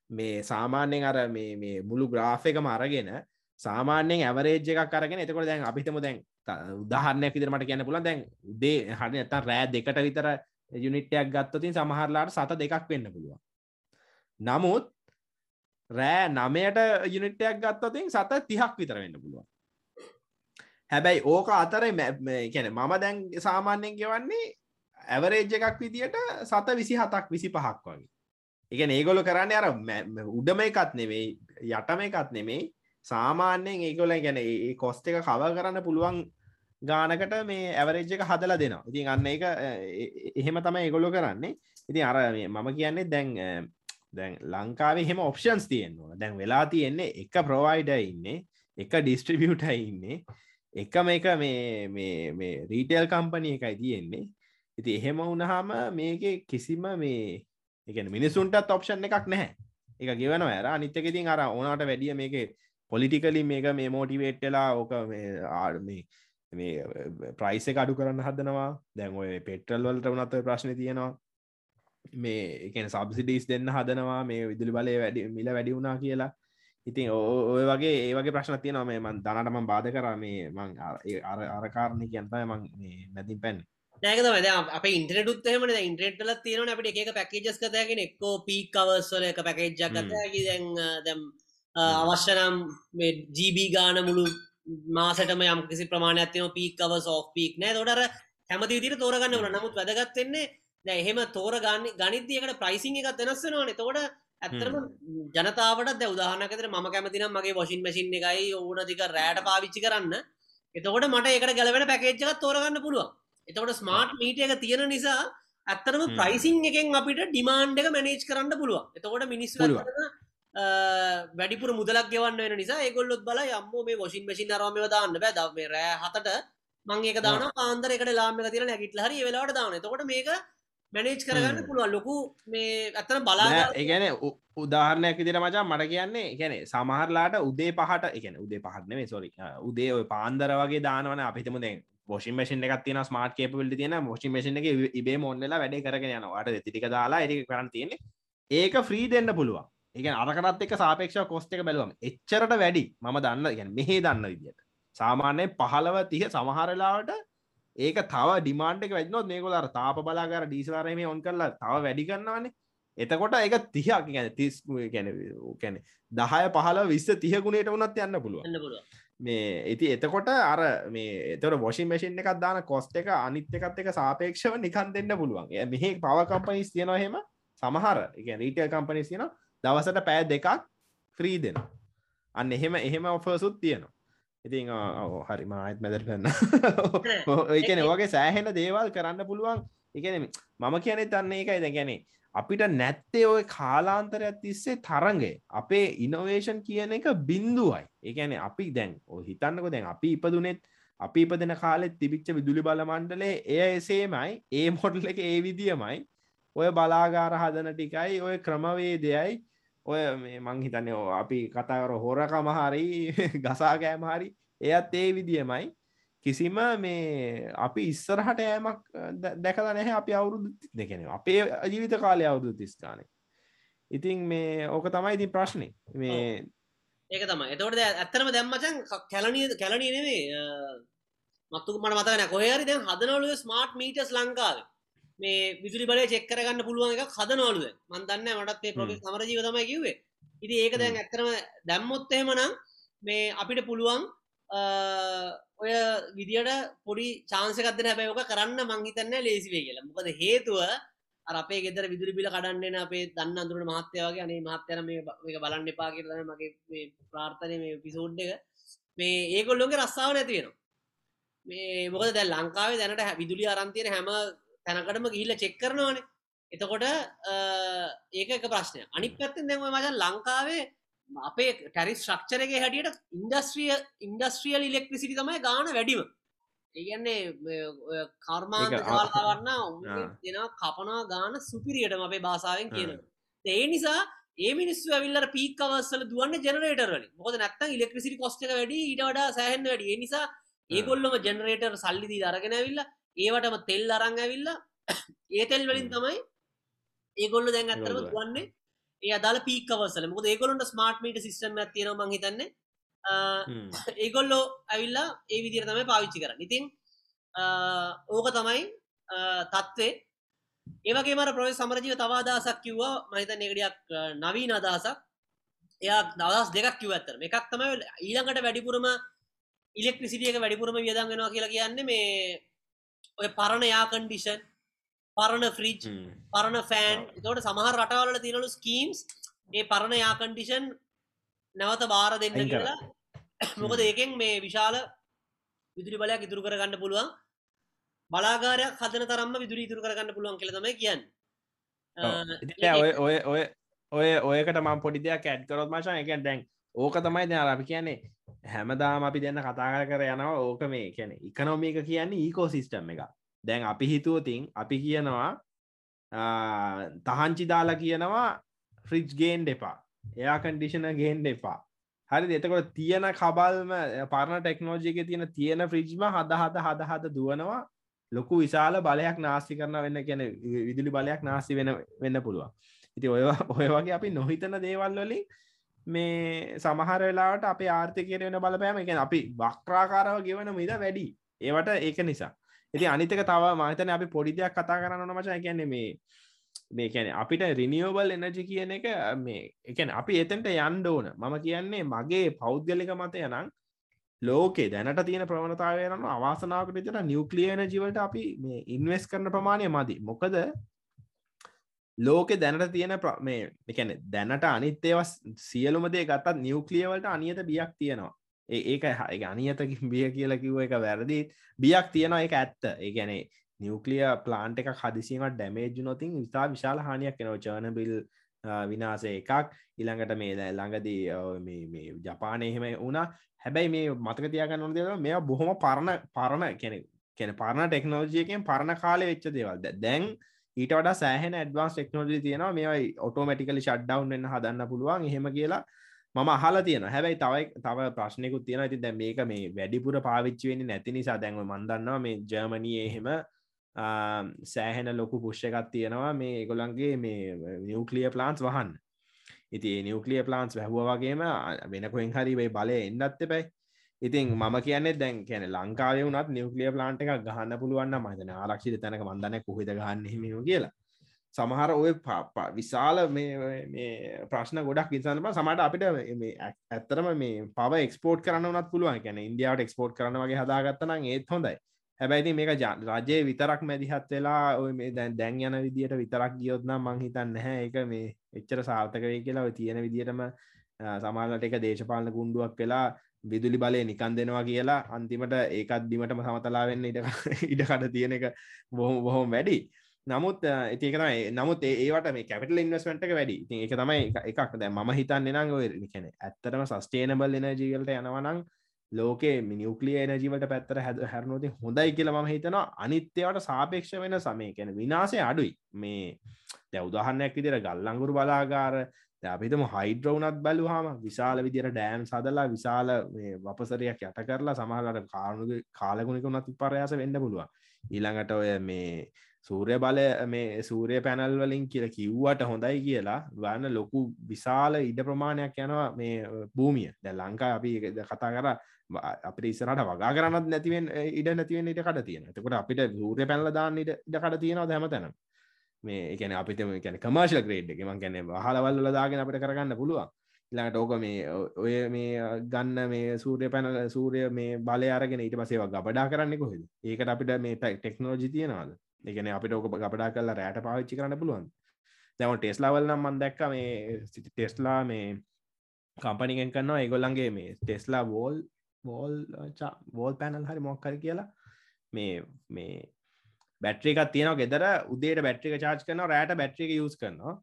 මේ සාමාන්‍යෙන් අර මේ මුළු ග්‍රාෆ එක මරගෙන සාමාන්‍යෙන් ඇවරේජ් එකක් කරගෙන එතකොට දැන් අපිතම දැන් උදාහරණයක් විදිහට මට කියන්න පුළුවන් දැන් උදේ හරිය නැත්තම් රෑ දෙකට විතර යුනිට් එකක් ගත්තොත් ඉතින් සමහරලාට සත දෙකක් වෙන්න පුළුවන්. නමුත් රෑ 9ට යුනිට් එකක් ගත්තොත් ඉතින් සත 30ක් විතර වෙන්න පුළුවන්. හැබැයි ඕක අතරේ කියන්නේ මම දැන් සාමාන්‍යයෙන් ගෙවන්නේ ඇවරේජ් එකක් විදියට සත 27ක් 25ක් වගේ. ඒ කියන්නේ ඒගොල්ලෝ කරන්නේ අර උඩම එකත් නෙමෙයි යටම එකත් නෙමෙයි සාමාන්‍යයෙන් ඒගොල්ලෝ ගැන ඒ කොස්ට් එක කවර් කරන්න පුළුවන් ගානකට මේ ඇවරේජ් එක හදලා දෙනවා. ඉතින් අන්න ඒක එහෙම තමයි ඒගොල්ලෝ කරන්නේ. ඉතින් අර මම කියන්නේ දැන් දැන් ලංකාවේ එහෙම ඔප්ෂන්ස් තියෙනවා. දැන් වෙලා තියෙන්නේ එක ප්‍රොවයිඩර් ඉන්නේ, එක ඩිස්ට්‍රිබියුටර් ඉන්නේ, එක මේක මේ මේ මේ රීටේල් කම්පැනි එකයි තියෙන්නේ. ඉතින් එහෙම වුණාම මේකේ කිසිම මේ ඒ කියන්නේ මිනිසුන්ටත් ඔප්ෂන් එකක් නැහැ. ඒක ගෙවනවා අර අනිත් එක ඉතින් අර ඕනකට වැඩිය මේකේ පොලිටිකලි මේක මේ මෝටිවේට්ටලා ඕක මේ මේ ප්‍රයිස එක අඩු කරන්න හදනවා. දැන් ඔය පෙට්‍රල් වලට වනත් ප්‍රශ්න තියෙනවා. මේ එකන සබසිඩිස් දෙන්න හදනවා. මේ විදුලි බලය වැඩි මිල වැඩි වුණා කියලා. ඉතින් ඔය වගේ ඒවගේ ප්‍රශ්න තියෙනවා. මේ මන් දනටම බාධ කර. මේ මං අරකාරණය කියන්තය මං නැතින් පැන් නෑකත වැද අප ඉන්ටරටුත්හම ඉන්ට්‍රටල තියෙන අපට එක පැකේජස් කතයගෙන එක්කෝ පීක් කවස්වල එක පැකේජ්ජක් කතයකි දැන් දැම් අවශ්‍යනම් ජීබී ගාන මුළු මාසටම යම් කිසි ප්‍රමාණයක්තින පීක්කව සෝ් පීක් නෑ. තොටර හැමති විදිර තෝරගන්න වන නමුත් වැදගත්වෙන්නේ දැ එහෙම තෝර ගන්න ගනිදයකට ප්‍රයිසිං එකත් වෙනස්සෙනවාන තෝට ඇත්තරම ජනතාවට ද උදාහනකතර ම කැමතිනම් මගේ වශින් මසින් එකයි ඕන දික රෑට පාවිච්චි කරන්න. එතකොට මට එකට ගැලවෙන පැකේච්චක තෝරගන්න පුළුවන්. එතකොට ස්මාර්ට් මීට එක තියෙන නිසා ඇත්තරම ප්‍රයිසිං එකෙන් අපිට ඩිමාන්්ඩ එක මැනේජ් කරන්න පුළුවන්. එතකොට මිනිස් වැඩිපුර මුදලක් ගෙවන්න වෙන නිසා ඒගොල්ලොත් බල යම්ම මේ වොසින් මසින් අරම දාන්න බෑ. දව මේ රෑ හතට මං ඒක දාන පාන්දරකට ලාම තිර නැගිටල හරි වෙලාට දාන තකොට මේක මැනේජ් කරගන්න පුළුවන්. ලොකු මේ ඇත්තන බලා ඒගැන උදාහරණයක් විදිර මචා මට කියන්නේ ගැන සමහරලාට උදේ පහට එකන උදේ පහත්නේ සොරි උදේ ඔය පාන්දර වගේ දානවන අපිතම දැන් ොෂි මේෂන් එකක් තියන ස්මාර්ට කේපවල්ට තියෙන මොෂි මේෂන් එක ඉබේ මොන්නලා වැඩ කරගෙන යනවාට තිටික දාලා එ කරන්න තියෙන්නේ. ඒක ෆ්‍රී දෙන්න පුළුවන් එක අරකටත් එක සාපේක්ෂ කොස්ට එක බැලුවම එච්චරට වැඩි. මම දන්න ගැන මෙහේ දන්න විදිට සාමාන්‍යයෙන් පහලව තිහ සමහරලාවට ඒක තව ඩිමාන්ඩ එක වැඩනොත් මේකොලර තාප බලාගර ඩීසලාරම ඔන් කරලා තව වැඩි කරන්නවන්නේ එතකොට ඒක තිහක් ගැන තිස් ගැන කැනෙ දහය පහල විස්ස තියගුණට වනත් යන්න පුළුව මේ ඉති එතකොට අර මේ එතට වොෂි මසින් එකක් දාන කොස්ට එක අනිත් එකත් එක සාපේක්ෂව නිකන් දෙන්න පුළුවන්. මෙහි පව කම්පනිස් තියෙනහෙම සමහර රීටල් කම්පනිස් තියෙනවා දවසට පෑ දෙකක් ෆ්‍රී දෙන අන්න එහෙම එහෙම ඔෆර්සුත් තියෙනවා. ඉතින් හරි මාත් මැදර කරන්න ඒකන වගේ සෑහෙන දේවල් කරන්න පුළුවන්. එකන මම කියනෙ තන්නේ එකයි ද ගැනේ අපිට නැත්තේ ඔය කාලාන්තරයක් තිස්සේ තරගේ අපේ ඉනොවේෂන් කියන එක බින්දුවයි ඒකැන අපි දැන් හිතන්නක දැන් අපි ඉපදුනෙත් අපි ඉපදෙන කාලෙත් තිබිච්ච විදුලි බල මණ්ඩලේ එය එසේමයි. ඒ මොඩල් එක ඒ විදිියමයි ඔය බලාගාර හදන ටිකයි ඔය ක්‍රමවේදයයි. ඔය මේ මං හිතන්න අපි කතාකර හොරකම හරි (laughs) ගසාකෑම හරි එයත් ඒ විදියමයි. කිසිම මේ අපි ඉස්සරහට ෑමක් දැකල නැහැ අපි අවුරුදු දෙකෙන අපේ ජීවිත කාලය අවුරුදු තිස්ථානය ඉතින් මේ ඕක තමයි ඉතින් ප්‍රශ්නය මේ ඒක තම එතවට ඇත්තරම දැම්මචන් කැලනී කැලනී නෙවේ මත්තු මට මතකන කොහරි දැන් හදනවලු ස්මාර්ට් මීටස් ලංකාවේ. මේ විදුලි බලය චෙක් කරගන්න පුළුවන් එක හදනවලුද? මන්දන්න මටත් ප්‍රොෆෙස් සමරජීව තමයි කිව්වේ. ඉති ඒක දැන් ඇත්තරම දැම්මොත් එහෙමනම් මේ අපිට පුළුවන් ඔය විදිට පොඩි චාන්සකත්න හැබැයෝක කරන්න මංහිතන්න ලේසිවේ කියලා. මොකද හේතුව අපේ ගෙදර විදුරි බිල කඩන්නන අපේ දන්න අඳුරට මහත්‍යවගේ අනේ මහත්‍යන මේ බලන්න එපා කියලන මගේ ප්‍රාර්ථනය මේ පිසෝඩ් එක. මේ ඒගොල්ලොන්ගේ රස්සාාව නැතිවෙනවා මේ මොකද දැ ලංකාවේ දැනට විදුලි අරන්තියන හැම තැනකටම ගිහිල්ල චෙක් කරනවානේ. එතකොට ඒක එක ප්‍රශ්නය අනික් පැත්තෙන් දැම මචන් ලංකාවේ අපේ ටැරි ශ්‍රක්ෂරගේ හැටියට ඉන්ඩස්ට්‍රිය ඉන්ඩස්ට්‍රියල් ඉලෙක්ට්‍රිසිටි තමයි ගාන වැඩිම. ඒගන්නේ කර්මාන්ත. උන්ගෙන් දෙනවා කපනා ගාන සුපිරියටම අපේ භාසාාවෙන් ආ. කියන ඒ නිසා ඒ මිනිස්සු ඇවිල්ල පීකවස්සල දුවන්න ජනරේටරල මොද නැත්තන් ඉලෙක්ට්‍රසිටි කොස්්ක වැඩි ඊට වඩා සෑහන් වැඩි. ඒ නිසා ඒගොල්ලොම ජනරේටර් සල්ලිදී අරගෙන ඇවිල්ල ඒවටම තෙල් අරං ඇවිල්ල ඒ තෙල් වලින්. තමයි ඒගොල්ල දැන් ඒගොල්ලෝ. දුවන්නේ. ඒ අදාල පීකවසල මොද ඒගොලන්ට ස්මාර්ට් මීට සිස්ටම් ඇතියෙන මහිතන්නේ හ්ම්. ඒගොල්ලෝ ඇවිල්ලා ඒ විදිර තමයි පාවිච්චි කරන්න. ඉතින් ඕක තමයි තත්ත්වේ. ඒවගේ මර ප්‍රොය සමරජීව තවාදසක් කිව්වා. මහිත නෙගඩියක් නවීන අදහසක්. එයා දවස් දෙකක් කිව ඇත්තර එකක් තමයි ඊළඟට වැඩිපුරම ඉලෙක්ට්‍රිසිටියක වැඩිපුරම වියදන්ගෙනවා කියලා කියන්නේ මේ ඔය පරණ යා කන්ඩිෂන් පරණ ෆ්‍රිජ්. පරණ ෆෑන්. තෝට සමහර රටවල තිනලු ස්කීම්ස් ඒ පරණ යාකන්ඩිෂන් නැවත බාර දෙන්න. කියලා. (coughs) මොකද ඒකෙන් මේ විශාල විදුරි බලයක් ඉතුරු කරගන්න පුළුවන්. බලාගාරයක් හදන තරම්ම විදුරි ඉතුරු කරගන්න පුළුවන් කියලතම කියන්න. ඔය ඔය ඔය ඔය ඔයකට මම් පොඩි දෙයක් ඇඩ් කරොත් මචන්. එක දැන් ඕක තමයි දැන් අපි කියන්නේ හැමදාම අපි දෙන්න කතා කර කර යනවා ඕක මේ කියන ඉකනොමික කියන්නේ ඊකෝ සිිස්ටම් එක දැන් අපි හිතුවතින් අපි කියනවා ආ, තහංචි දාලා කියනවා ෆ්‍රිජ් ගේන් දෙපා එයා කන්ඩිෂන ගේන් දෙපා හරි එතකොට තියෙන කබල්ම පරණ ටෙක්නෝජික තියෙන තියෙන ෆ්‍රිජ්ම හද හද හද හද දුවනවා. ලොකු විශාල බලයක් නාස්ති කරන වෙන්න කියන විදුලි බලයක් නාස්ති වෙන වෙන්න පුළුවන්. ඉති ඔය ඔය වගේ අපි නොහිතන දේවල් වලින් මේ සමහර වෙලාට අපේ ආර්ථකයට වෙන බලපෑම එක අපි වක්්‍රාකාරව ගෙවන මිද වැඩි. ඒවට ඒක නිසා. ඉති අනිතක තව මහිතන අපි පොඩි දෙයක් කතා කරන්න මචා කියන්නේ මේ මේ කියන අපිට රිනිියෝබල් එනජි කියන එක මේ එකන අපි එතන්ට යන්ඩ ඕන. මම කියන්නේ මගේ පෞද්ගලික මත යනං ලෝකේ දැනට තියෙන ප්‍රවණතාවයන අවාසනාවකට විතර නිියවක්ලියන ජීවට අපි මේ ඉන්වස් කරන ප්‍රමාණය මදි. මොකද ලෝකෙ දැනට තියෙන ප්‍ර- මේ එකන දැනට අනිත් ඒවස් සියලුම දේ ගත්තත් නිියවක්ලියවලට අනියත බියක් තියෙනවා. ඒ ඒක හ- ඒක අනියත බිය කියලා කිව්ව එක වැරදි. බියක් තියෙනවා එක ඇත්ත. ඒගැනේ නිියවක්ලිය ප්ලාන්ට එක හදිසිීමට ඩැමේජ් නොතින් විතා විශාල හානියක් එනවා චර්නබිල් විනාසේ එකක්. ඉළඟට මේ දැ ළඟදී ඔය මේ- මේ ජපානය එහෙම වුණා. හැබැයි මේ මතක තියාගන්න ඕන දේවල් මෙයා බොහොම පරණ පරණ කෙනෙ කෙන පරණ ටෙක්නෝජියකෙන් පරණ කාලය වෙච්ච දේවල්. ද- දැන් ඊට වඩා සෑහෙන ඇඩවන්ස් ටෙක්නෝජි තියෙනවා. මේයි ඔටෝමටිකලි ෂඩ්ඩවන් වෙන්න හදන්න පුළුවන්. එහෙම කියලා මම අහලා තියෙන හැබැයි තවයි තව ප්‍රශ්නයකුත් තියෙන ඇති දැ මේක මේ වැඩිපුර පාවිච්චි වෙන්නේ නැති නිසා දැන්ව මන්දන්නවා මේ ජර්මනී එහෙම ආම්, සෑහෙන ලොකු පුෂ්‍යකත් තියෙනවා. මේ ඒගොලන්ගේ මේ නිියවක්ලිය ප්ලාන්ස් වහන්න. ඉති නිියවක්ලිය ප්ලාන්ස් වැැහුව වගේම වෙනකොෙන් හරි වේ බලය එන්නත්ත පැයි ඉතින් මම කියන්නේ දැන් කියන ලංකාව වනත් නිියවක්ලිය ප්ලාන්ට එක ගහන්න පුළුවන්න මතන ආරක්ෂිත තැනක මන්දන කොහෙද ගන්න හිම කියලා. සමහර ඔය පා විශාල මේ මේ ප්‍රශ්න ගොඩක් විසන්ම සමට අපිට මේ ඇ- ඇත්තරම මේ පව එක්ස්පෝට් කරන්න වනත් පුළුවන්. කියන ඉන්දියාවට එක්ස්පෝට් කරන වගේ හදාගත්තනම් ඒත් හොඳයි. හැබැයිති මේක ජ- රජයේ විතරක් මැදිහත් වෙලා ඔය මේ දැන් දැන් යන විදියට විතරක් ගියොත්නම් මංහිතන්න නැහැ එක මේ එච්චර සාර්ථක වේ කියලා ඔය තියෙන විදිටම සමාලට එක දේශපාලන ගුණ්ඩුවක් වෙලා විදුලි බලය නිකන් දෙනවා කියලා අන්තිමට ඒකත් බිමටම සමතලාවෙන්න ඉට (laughs) ඉඩකට තියෙන එක බොහොම බොහොම වැඩි. නමුත් ඒකතම නමුත් ඒ- ඒවට මේ කැපිටල් ඉන්වස්මට එක වැඩි. ඉතින් එක තමයි එක- එකක්. දැ ම හිතන්න නං ඔය කැන ඇත්තරම සස්ටේනබල් එනජීවලට යනවනං ලෝකේ මිනිියුක්ලිය එනජීවට පැත්තර හැද හැරනොති හොඳයි කියලා ම හිතනවා. අනිත්‍යවට සාපේක්ෂ වෙන සමය කැන විනාසය අඩුයි. මේ දැ උදාහන්නයක් විදිර ගල්ලංගුරු බලාගාර අපිතම හයිඩ්‍රවනත් බැලුහම විශාල විදිර ඩෑම් සදලා විශාල මේ වපසරයක් යට කරලා සමහලට කාරණු කාලගුණික නත් පරයාස වෙන්න පුළුව ඊළඟට ඔය මේ සූරය බල මේ සූරය පැනල් වලින් කියල කිව්වට හොඳයි කියලා වන්න ලොකු විශාල ඉඩ ප්‍රමාණයක් යනවා මේ භූමිය. දැ ලංකා අපි ඒක කතා කර අපට ඉස්සරට වගා කරන්නත් නැතිවෙන් ඉඩ නැතිවෙන් ඉට කට තියෙන එතකොට අපිට සූරය පැල්ල දාන්න ඉඩ කට තියෙනවා දැම තැන මේ එකන අපිට කැන කමර්ශල ග්‍රේඩ් එක මං කැන හලවල්ල දාගෙන අපට කරගන්න පුළුවන්. ඉලාට ඕක මේ ඔය මේ ගන්න මේ සූරය පැනල සූරය මේ බලය අරගෙන ඊට පසේවා ගබඩා කරන්න කොහෙද? ඒකට අපිට මේ ටෙක්නෝජි තියෙනවාද? එකන අපිට ඕක ගබඩා කරලා රෑට පාවිච්චි කරන්න පුළුවන් දැම ටෙස්ලාවල් නම් මන් දැක්ක මේ ටෙස්ලා මේ කම්පනිගෙන් කරන්නවා ඒගොල්ලන්ගේ මේ Tesla wall wall wall panel හරි මොක්කර කියලා. මේ මේ බැට්‍රිකක් තියෙනවා ගෙදර උදේට බැට්‍රික චාර්ජ් කරන රෑට බැට්‍රික යස් කරනවා.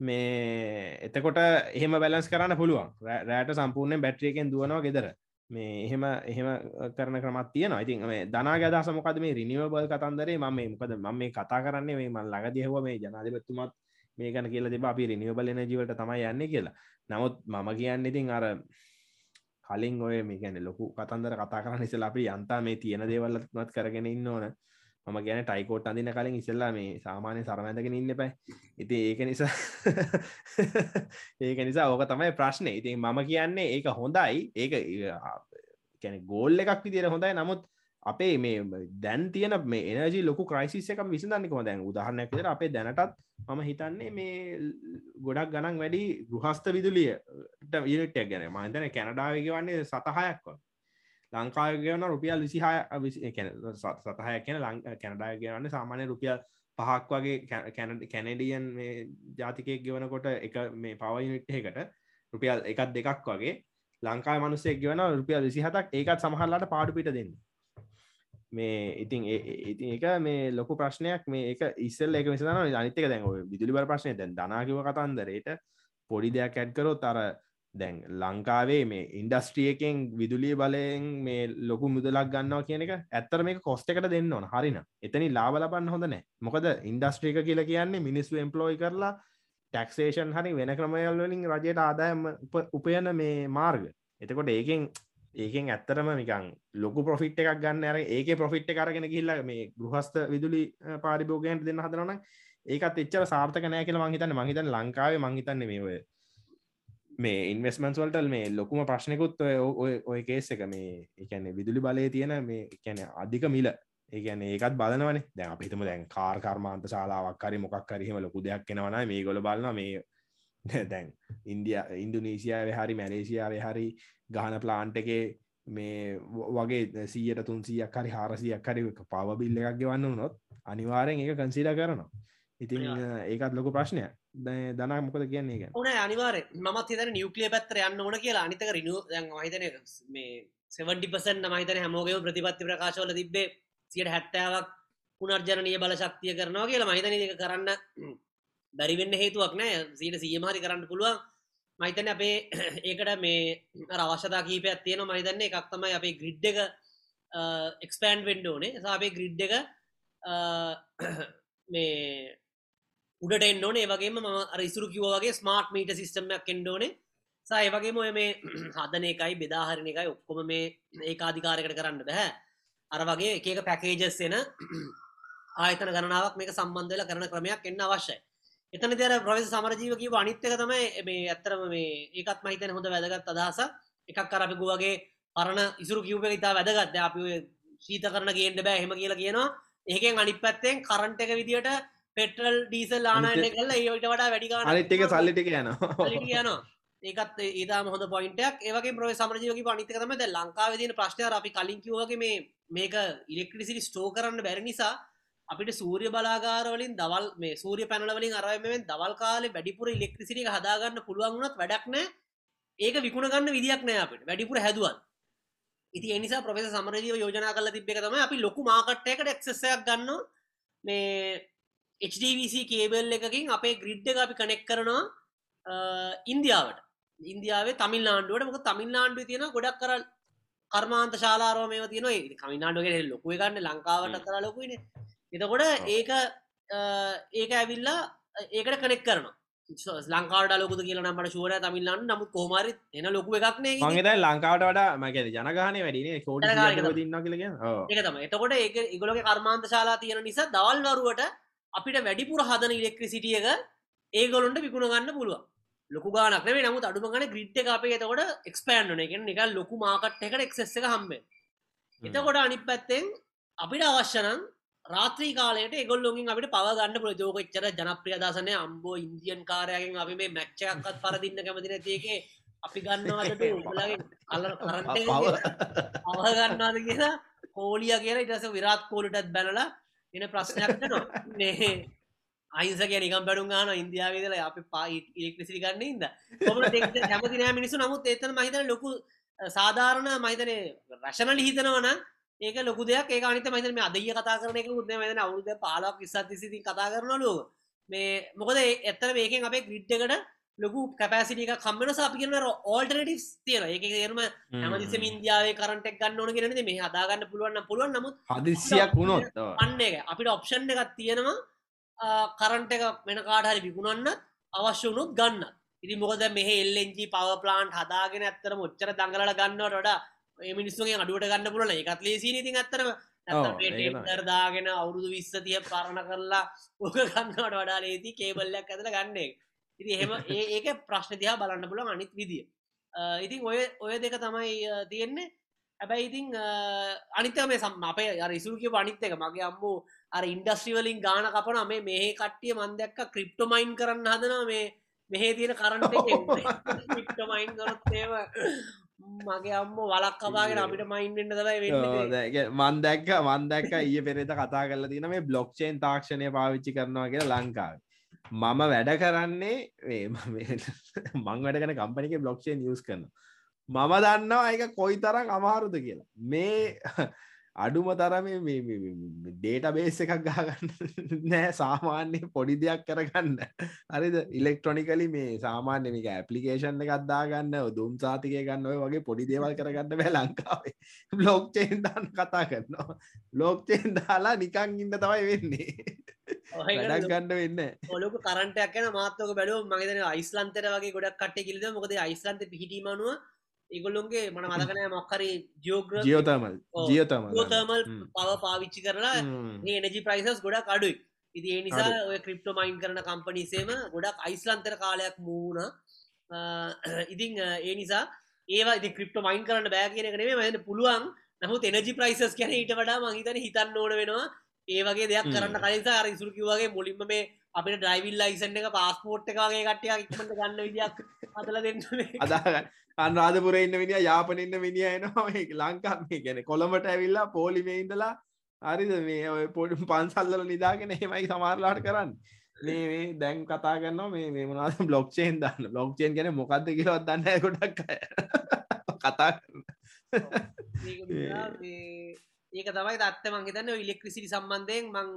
මේ එතකොට එහෙම බැලස් කරන්න පුළුවන්. රෑට සම්පූර්ණය බැට්‍රියකෙන් දුවනවා ගෙදර. මේ එහෙම එහෙම කරන ක්‍රමත් තියෙන ඉතින් මේ දනාගද සමකද මේ රිනිවබල් කතන්දරේ ම මේ මොකද ම මේ කතා කරන්නේ මේ මල් ලඟදිහව මේ ජනාධපත්තුමත් මේ ගන කියල දෙබ අපි රිනිවබල එනජීවට තමයි යන්න කියලා. නමුත් මම කියන්න ඉතින් අර කලින් ඔය මේ ගැන ලොකු කතන්දර කතා කරන්න ඉසල අපි යන්තා මේ තියෙන දේවල්ලත්මත් කරගෙන ඉන්න ඕන. මම ගැන ටයිකෝට් අඳන්න කලින් ඉස්සල්ලා මේ සාමානය සරමැඳගෙන ඉන්න පැයි ඉති ඒක නිසා (laughs) ඒක නිසා ඕක තමයි ප්‍රශ්නය ඉතින් මම කියන්නේ ඒක හොඳයි. ඒක කැන ගෝල් එකක් විදිර හොඳයි. නමුත් අපේ මේ දැන් තියන මේ එනජි ලොක ක්‍රයිසිස් එක විසඳන්නක දැන්. උදාහරණයක් විදිර අපේ දැනටත් මම හිතන්නේ මේ ගොඩක් ගණන් වැඩි ගෘහස්ත විදුලියට විලටක් ගැන. මහිතන කැනඩාවක වන්නේ සතහයක්ව ලංකාව ගවන රුපියල් විසිහය සතහය කියන ලං කැනඩාය ගවන්න සාමානය රුපියල් පහක් වගේ කැනඩියන් ජාතිකයක් ගෙවනකොට එක මේ පවයිනිට්හකට රුපියල් එකත් දෙකක් වගේ ලංකා මනුස්සෙක් ගෙවන රුපියල් විසිහතක්. ඒකත් සමහල්ලට පාඩු පිට දෙන්න. මේ ඉතින් ඉතින් එක මේ ලොකු ප්‍රශ්නයක්. මේ එක ඉස්සල් එක විසන අනිතක දැන් විදුලි බර ප්‍රශ්නය දැන් දනාකිව කතන්දරයට පොඩි දෙයක් ඇඩ්කරොත් අර දැන් ලංකාවේ මේ ඉන්ඩස්ට්‍රියකෙන් විදුලිය බලයෙන් මේ ලොකු මුදලක් ගන්නවා කියන එක ඇත්තර මේ කොස්ට එකට දෙන්න ඕන. හරින එතනි ලාබ ලබන්න හොඳ නෑ. මොකද ඉන්ඩස්ට්‍රික කියලා කියන්නේ මිනිස්සු එම්පලෝයි කරලා ටක්සේෂන් හරි වෙන ක්‍රමයල් වලින් රජයට ආදායම උපයන මේ මාර්ග. එතකොට ඒකෙන් ඒකෙන් ඇත්තරම නිකං ලොකු පොෆිට් එකක් ගන්න අර ඒක පොෆිට් කරගෙන කිල්ල මේ ගෘහස්ත විදුලි පාරිභෝගයන්ට දෙන්න හදරන ඒකත් එච්චර සාර්ථක නෑ කියල මහිතන්න මහිතන් ලංකාවේ මහිතන්න මේ ඔය මේ ඉන්වස්මන්ස් වලටල් මේ ලොකුම ප්‍රශ්නකුත් ඔය ඔය කේස් එක මේ එකන්නේ විදුලි බලය තියෙන මේ එකැන අධික මිල. ඒගැන ඒකත් බලනවනේ. දැන් අපිතම දැන් කාර් කර්මාන්ත ශලාවක් කරි මොකක් කරහෙම ලොකු දෙයක් කෙනවන මේ ගොල බලන්න මේ (laughs) දැන් ඉන්දිය ඉන්දුනීසියාව හරි මැලේසියාව හරි ගහන ප්ලාන්ට් එක මේ වගේ සීයට තුන්සියක් හරි හාරසියක් හරි පව බිල්ල එකක් ගෙවන්න වනොත් අනිවාරෙන් ඒක කන්සිඩ කරනවා. ඉතින් ඒකත් ලොක ප්‍රශ්නය දනා මොකද කියන්නේ එක ඕන අනිවාර මත් හිතන නිියවක්ලිය පැත්තර යන්න ඕන කියලා. අනිතක රිනු හිතන මේ සෙවන්ටිපසන් මහිතන හැමෝගේ ප්‍රතිපත්ති ප්‍රකාශවල තිබේ සියට හැත්තාවක් පුනර්ජනනය බල ශක්තිය කරනවා කියලා. මහිතන එක කරන්න බැරිවෙන්න හේතුවක් නෑ. සීට සියමහරි කරන්න පුළුවන්. මහිතන අපේ (clears throat) ඒකට මේ අවශ්‍යතා කීපයක් තියෙන මහිතන්නේ එකක් තමයි අපේ ග්‍රිඩ් එක එක්ස්පෑන්් වෙන්ඩෝනේ සාපේ ග්‍රිඩ් එක (clears throat) මේ උඩට එන්නෝනේ වගේම ම අරිසුරු කිවගේ ස්මාර්ට් මීට සිිස්ටම්මයක් කෙන්ඩෝනේ සය වගේ මොය මේ (clears throat) හදන එකයි බෙදාහරණ එකයි ඔක්කොම මේ ඒ අධිකාරකට කරන්න බැහැ අර වගේ එකක පැකේජස් එන (clears throat) ආයතන ගණනාවක් මේක සම්බන්ධල කරන ක්‍රමයක් එන්න අවශ්‍යයි. එතන තර ප්‍රවස් සමරජීව කිව අනිත්‍යක තමයි මේ ඇත්තරම මේ ඒකත් මහිතන හොඳ වැදගත් අදහස එකක් කරපිකු වගේ පරණ ඉසුරු කිව්ප ඉතා වැදගත්ද අපි ශීත කරන ගේන්ට බෑ හෙම කියලා කියනවා. ඒකෙන් අනිත් පැත්තෙන් කරන්ට එක විදිට පෙටල් ඩීසල් ලානන්න කල්ල ඒට වඩා වැඩිගා අනිත්ක සල්ලිටික යනවා යනවා ඒකත් ඒතා හොඳ පොයින්ටක් ඒවගේ ප්‍රව සමරජයක පනිතක තමද ලංකාවදින ප්‍රශ්නය අපි කලින් කිවගේ මේ මේක ඉලෙක්ට්‍රිසිටි ස්ටෝ කරන්න බැරි නිසා අපිට සූරිය බලාගාරවලින් දවල් මේ සූරිය පැනලවලින් අරමෙන් දවල් කාලෙ වැඩිපුර ඉලෙක්ට්‍රිසිටිය හදාගන්න පුළුවන් වුණත් වැඩක්නෑ ඒක විකුණගන්න විදික් නෑ අපිට වැඩිපුර හැදුවන් ඉති එනිසා ප්‍රොෆෙස සමරජීව යෝජනා කල තිබ්බ තම අපි ලොකු මාකට්ටයකට එක්සසයක් ගන්න මේ HDVC කේබල් එකකින් අපේ ග්‍රිඩ් එක අපි කනෙක් කරනවා ඉන්දියාවට. ඉන්දියාවේ තමිල් නාන්ඩුවට මොක තමිල් නාන්ඩු තියෙන ගොඩක් කර කර්මාන්ත ශාලාරෝමය තියන කමිනාඩුගේ ලොකුව ගන්න ලංකාවට කර ලොකුයින එතකොට ඒක ඒක ඇවිල්ලා ඒකට කනෙක් කරනවා. ලංකාවට ලොකුද කියලා නම්ට ශුවර තමිල්ලන්න නමුත් කෝමරි එන ලොකු එකක්නේ මගේද ලංකාවට වඩා මකද ජනගානය වැඩිනේ කෝඩ දින්න කියලග ඒක තම එතකොට ඒ ඉගොලගේ කර්මාන්ත ශලා තියෙන නිසා දවල්වරුවට අපිට වැඩිපුර හදන ඉලෙක්ට්‍රසිටියක ඒගොලොන්ට විකුණ ගන්න පුළුව ලොකු ගානක් නේ නමුත් අඩුම ගන ග්‍රිට් එක අපේ එතකොට එක්ස්පෑන්්න එක නික ලොකු මාකට් එකට එක්සෙස් එක හම්බේ එතකොට අනිත් පැත්තෙන් අපිට අවශ්‍යනම් රාත්‍රී කාලයට එගොල්ලොගින් අපට පවගන්න ප්‍රජෝකච්චර ජනප්‍රිය දසනය අම්බෝ ඉන්දියන් කාරයගෙන් අපි මේ මැච්චයක්කත් පරදින්න කැමතින තියගේ අපි ගන්නවාට උලගේ අල කරට අවගන්නාද කියලා. කෝලිය කියලා ඉටස විරාත් කෝලටත් බැනලා එන ප්‍රශ්නයක් නේ අයිසක නිකම් බැඩු ගන ඉන්දියාවේදල අපි පායි ඉලෙක්ට්‍රසිරි ගන්න ඉද කැමති නෑ මිනිසු නමුත් එතන මහිතන ලොකු සාධාරණ මහිතනය රශනලි හිතනවන ඒක ලොකු දෙයක්. ඒ අනිත මහිතන මේ අදය කතා කරන එක උත්න මන අවුද පාලක් ඉස්සත් සිති කතා කරනලු මේ මොකද එත්තර මේකෙන් අපේ ග්‍රිඩ්ඩකට ලොකු කැපසිටික කම්මන සාපිකන ඕල්ටනටිස් තියෙන එක ඒරම ඇමදිසම ඉන්දියාවේ කරටක් ගන්න ඕන ගෙනද මේ හදාගන්න පුළුවන්න පුළුවන් නමුත් හදිසියක් වුණොත් අන්න එක. අපිට ඔප්ෂන් එකක් තියෙනවා කරන්ට එක වෙන කාටහරි විකුණන්න අවශ්‍ය වුණුත් ගන්න. ඉරි මොකද මෙහ එල්ලෙන්ජි පව ප්ලාන්් හදාගෙන ඇත්තර මොච්චර දඟලට ගන්නවට වඩා මිනිස්සුගේ අඩුවට ගන්න පුලන එකත් ලේසි ඉතින් ඇත්තරම දාගෙන අවුරුදු විස්ස තිය පරණ කරලා ඕක ගන්නවට වඩා ලේති කේබල්ලයක් ඇතල ගන්නේ ඉති එහෙම (laughs) ඒක ප්‍රශ්න තියා බලන්න පුළ අනිත් විදිිය. ඉතින් ඔය ඔය දෙක තමයි තියෙන්නේ. හැබැයි ඉතිං අනිතම සම් අපේ අර ඉසුල්කිව අනිත් එක මගේ අම්මෝ අර ඉන්ඩස්ට්‍රිවලින් ගාන කපන මේ මේ කට්ටිය මන්දක්ක ක්‍රිප්ටොමයින් කරන්න හදනවා. මේ මෙහේ තියෙන කරන්ට ක්‍රිප්ටමයින් කරොත්තේව මගේ අම්ම වලක් කපාගෙන අපිට මයින්ෙන්න්න දයි වෙන්න. මන් දැක්ක මන් දැක්ක ඊය පෙරේත කතා කරල තින මේ බ්ලොක්්චේන් තාක්ෂණය පාවිච්චි කරනවා කියලා ලංකාව මම වැඩ කරන්නේ (laughs) මං වැඩගන කම්පනික බ්ලොක්්ෂන් නිියස් කරන මම දන්නවා එක කොයි තරම් අමාරුද කියලා. මේ (laughs) අඩුම තරම ඩේට බේස් එකක් ගාගන්න (laughs) නෑ. සාමාන්‍ය පොඩි දෙයක් කරගන්න. හරිද? ඉලෙක්ට්‍රොනිකලි මේ සාමාන්‍ය මේක ඇපලිකේෂන් එකක්දාගන්න දුම් සාතිකය ගන්න ඔය වගේ පොඩි දේවල් කරගන්න බෑ ලංකාවේ. බ්ලොක්්චේන් දාන්න කතා කරනවා. ලෝක්චයෙන් දාලා නිකං ඉන්න තමයි වෙන්නේ. වැඩක් ගන්න වෙන්න ඔලුක කරටයක් යන මාතක බැලුව මගේතන යිස්ලන්තර වගේ ගොඩක් කට්ට කිලිද මොකද යිස්ලන්ත පිහිටීමනුව ඒගොල්ලොන්ගේ මන මදකනය මොක්කරි ජෝග්‍ර ජියෝතමල් ජියෝතම ජෝතමල් පව පාවිච්චි කරලා ඒනජි ප්‍රයිසස් ගොඩක් අඩුයි. ඉති ඒ නිසා ඔය ක්‍රිප්ටෝ මයින් කරන කම්පනිසේම ගොඩක් අයිස්ලන්තර කාලයක් මූුණ. ඉතිං ඒ නිසා ඒවා ඉති ක්‍රිප්ටෝ මයින් කරන්න බෑ කියන කනේ මහන්න පුළුවන්. නමුත් එනජි ප්‍රයිසස් කැන ඊට වඩා මහිතන හිතන්න ඕන වෙනවා. ඒ වගේ දෙයක් කරන්න කලින්සා අර ඉසුරකිවගේ මුලින්ම මේ අපිට ඩ්‍රයිවිල් ලයිසන් එක පාස්පෝට් එක වගේ කට්ටිය ඉක්මට ගන්න විදියක් අදල දෙන්න අදාගන්න අන්රාධපුර ඉන්න විනිිය යාපනඉන්න මිනිිය එනවා. ලංකා මේ ගැන කොළඹට ඇවිල්ලා පෝලිමේ ඉඳලා හරිද? මේ ඔය පොඩි පන්සල්ල නිදාගෙන හෙමයි සමාරලාට කරන්න. මේ දැන් කතා කරන්න මේ මේ මනාද බ්ලොක්්චේන් දන්න. බ්ලොක්්චේන් ගැන මොකක්ද කියලවත් දන්න ගොඩක් කතා ඒක තමයි තත්ත මංහිතන්න ඉලෙක්ට්‍රිසිටි සම්බන්ධයෙන් මං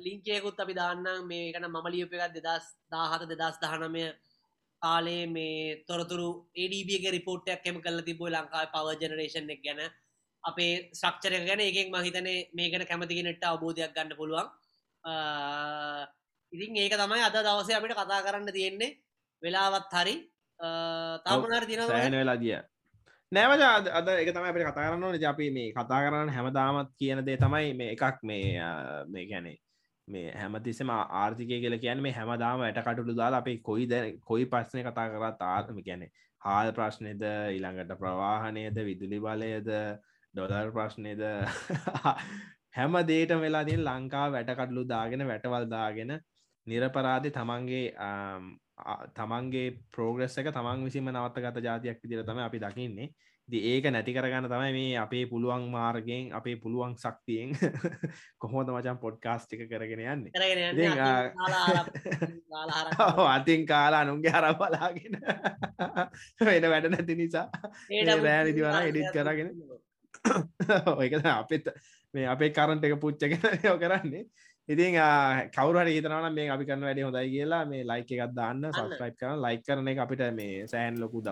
ලිංකයකුත් අපි දාන්න මේ කන මම ලියප එකක් දෙදස් දාහත දෙදස් දහනමය කාලේ මේ තොරතුරු ඒඩබගේ රිපෝට්ටයක් කෙම කල තිබෝ ලංකායි පව ජනරේෂන් එක ගැන. අපේ ශ්‍රක්ෂරය ගැන එකෙක් මහිතනේ මේ ගැන කැමතිගෙනට අවබෝධයක් ගන්න පුළුවන්. ඉතින් ඒක තමයි අද දවසය අපිට කතා කරන්න තියෙන්නේ. වෙලාවත් හරි. තාමනර තින වෙලා දිය නෑවජ අද එක තමයි අපට කතා කරන්න ඕන. අපි මේ කතා කරන්න හැමදාමත් කියන දේ තමයි මේ එකක් මේ මේ ගැනේ මේ හැමතිස්සම ආර්ථිකය කියල කියන මේ හැමදාම ඇට කටුළු දාලා අපේ කොයි ද කොයි පස්සනය කතා කරත් ආත්ම ගැන හාල් ප්‍රශ්නයද ඊළඟට ප්‍රවාහනයද විදුලි බලයද ඩොලර් ප්‍රශ්නයද (laughs) හැම දේට වෙලා තින් ලංකා වැටකටලු දාගෙන වැටවල් දාගෙන නිරපරාධි තමන්ගේ තමන්ගේ ප්‍රෝග්‍රෙස් එක තමන් විසිම නවත්ත ගත ජාතියක් විදිර තම අපි දකින්නේ. ති ඒක නැති කරගන්න තමයි මේ අපේ පුළුවන් මාර්ගෙන් අපේ පුළුවන් සක්තියෙන් (laughs) කොහොද මචන් පොඩ්කාස්ට් එක කරගෙන යන්න? (laughs) අතින් කාලා අනුන්ගේ හර බලාගෙන (laughs) වෙන වැඩ නැති නිසා රෑනිදි වන එඩිත් කරගෙන ඔයක අපත් මේ අපේ කරන්ට එක පුච්චගෙන යෝ කරන්නේ. ඉතින් කවුරට හිතනවන මේ අපි කරන්න වැඩි හොඳයි කියලා මේ ලයික එකත් දාන්න සස්ක්‍රයිප් කරන ලයික් කරන එක අපිට මේ සෑන් ලොකු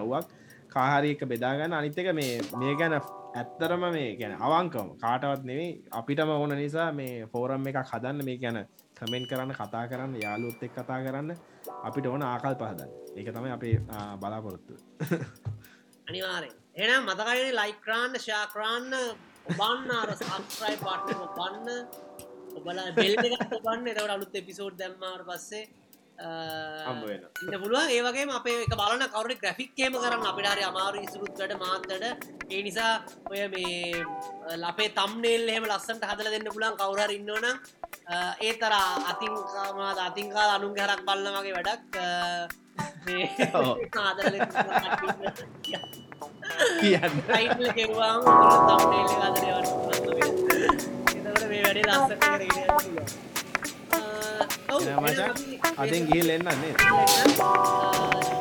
දව්වක් කාහරික බෙදාගන්න අනිතක මේ මේ ගැන ඇත්තරම මේ ගැන අවංකම කාටවත් නෙවෙයි. අපිටම ඕන නිසා මේ ෆෝරම් එකක් හදන්න මේ ගැන කමෙන්් කරන්න කතා කරන්න යාලුත් එක් කතා කරන්න අපිට ඕන ආකල් පහදන්න ඒක තමයි අපේ බලාපොරොත්තු. (laughs) අනිවාරෙන් එනම් මතකයි ලයික්‍රාන්න ශාක්‍රාන්න ඔබන්න අර සම්ස්්‍රයි පාට්න ඔබන්න ඔබල බෙල් ඔබන්න. එතවට අලුත් එපිසෝඩ් දැම්මාට පස්සේ ඉන්න පුළුවන්. ඒවගේ අපේ එක බලන කවර ග්‍රෆික්කේම කරන්න. අපිටාරි අමාරු ඉසුරුත්වට මාත්තට ඒ නිසා ඔය මේ ලපේ තම්නේල් එහෙම ලස්සන්ට හදල දෙන්න පුලන් කවුහර ඉන්නවන ඒ තර අතින්කාමාද අතිංකාල අනුන් හරක් බල්ල වගේ වැඩක් කියන්න. කෙවාම තම්නේල් අදරවන්න මේ වැඩේ ලස්සට කරගෙන අතින් ගිහිල් එන්නන්නේ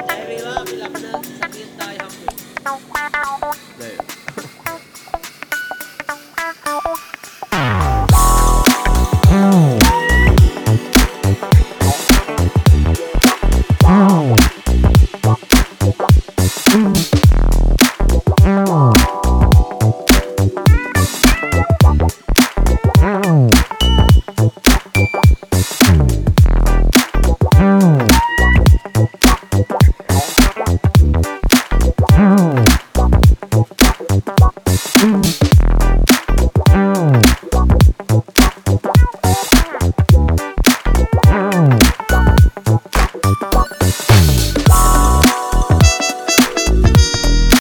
ජයවේවා අපි ලබන සතියත්තායි හම්බ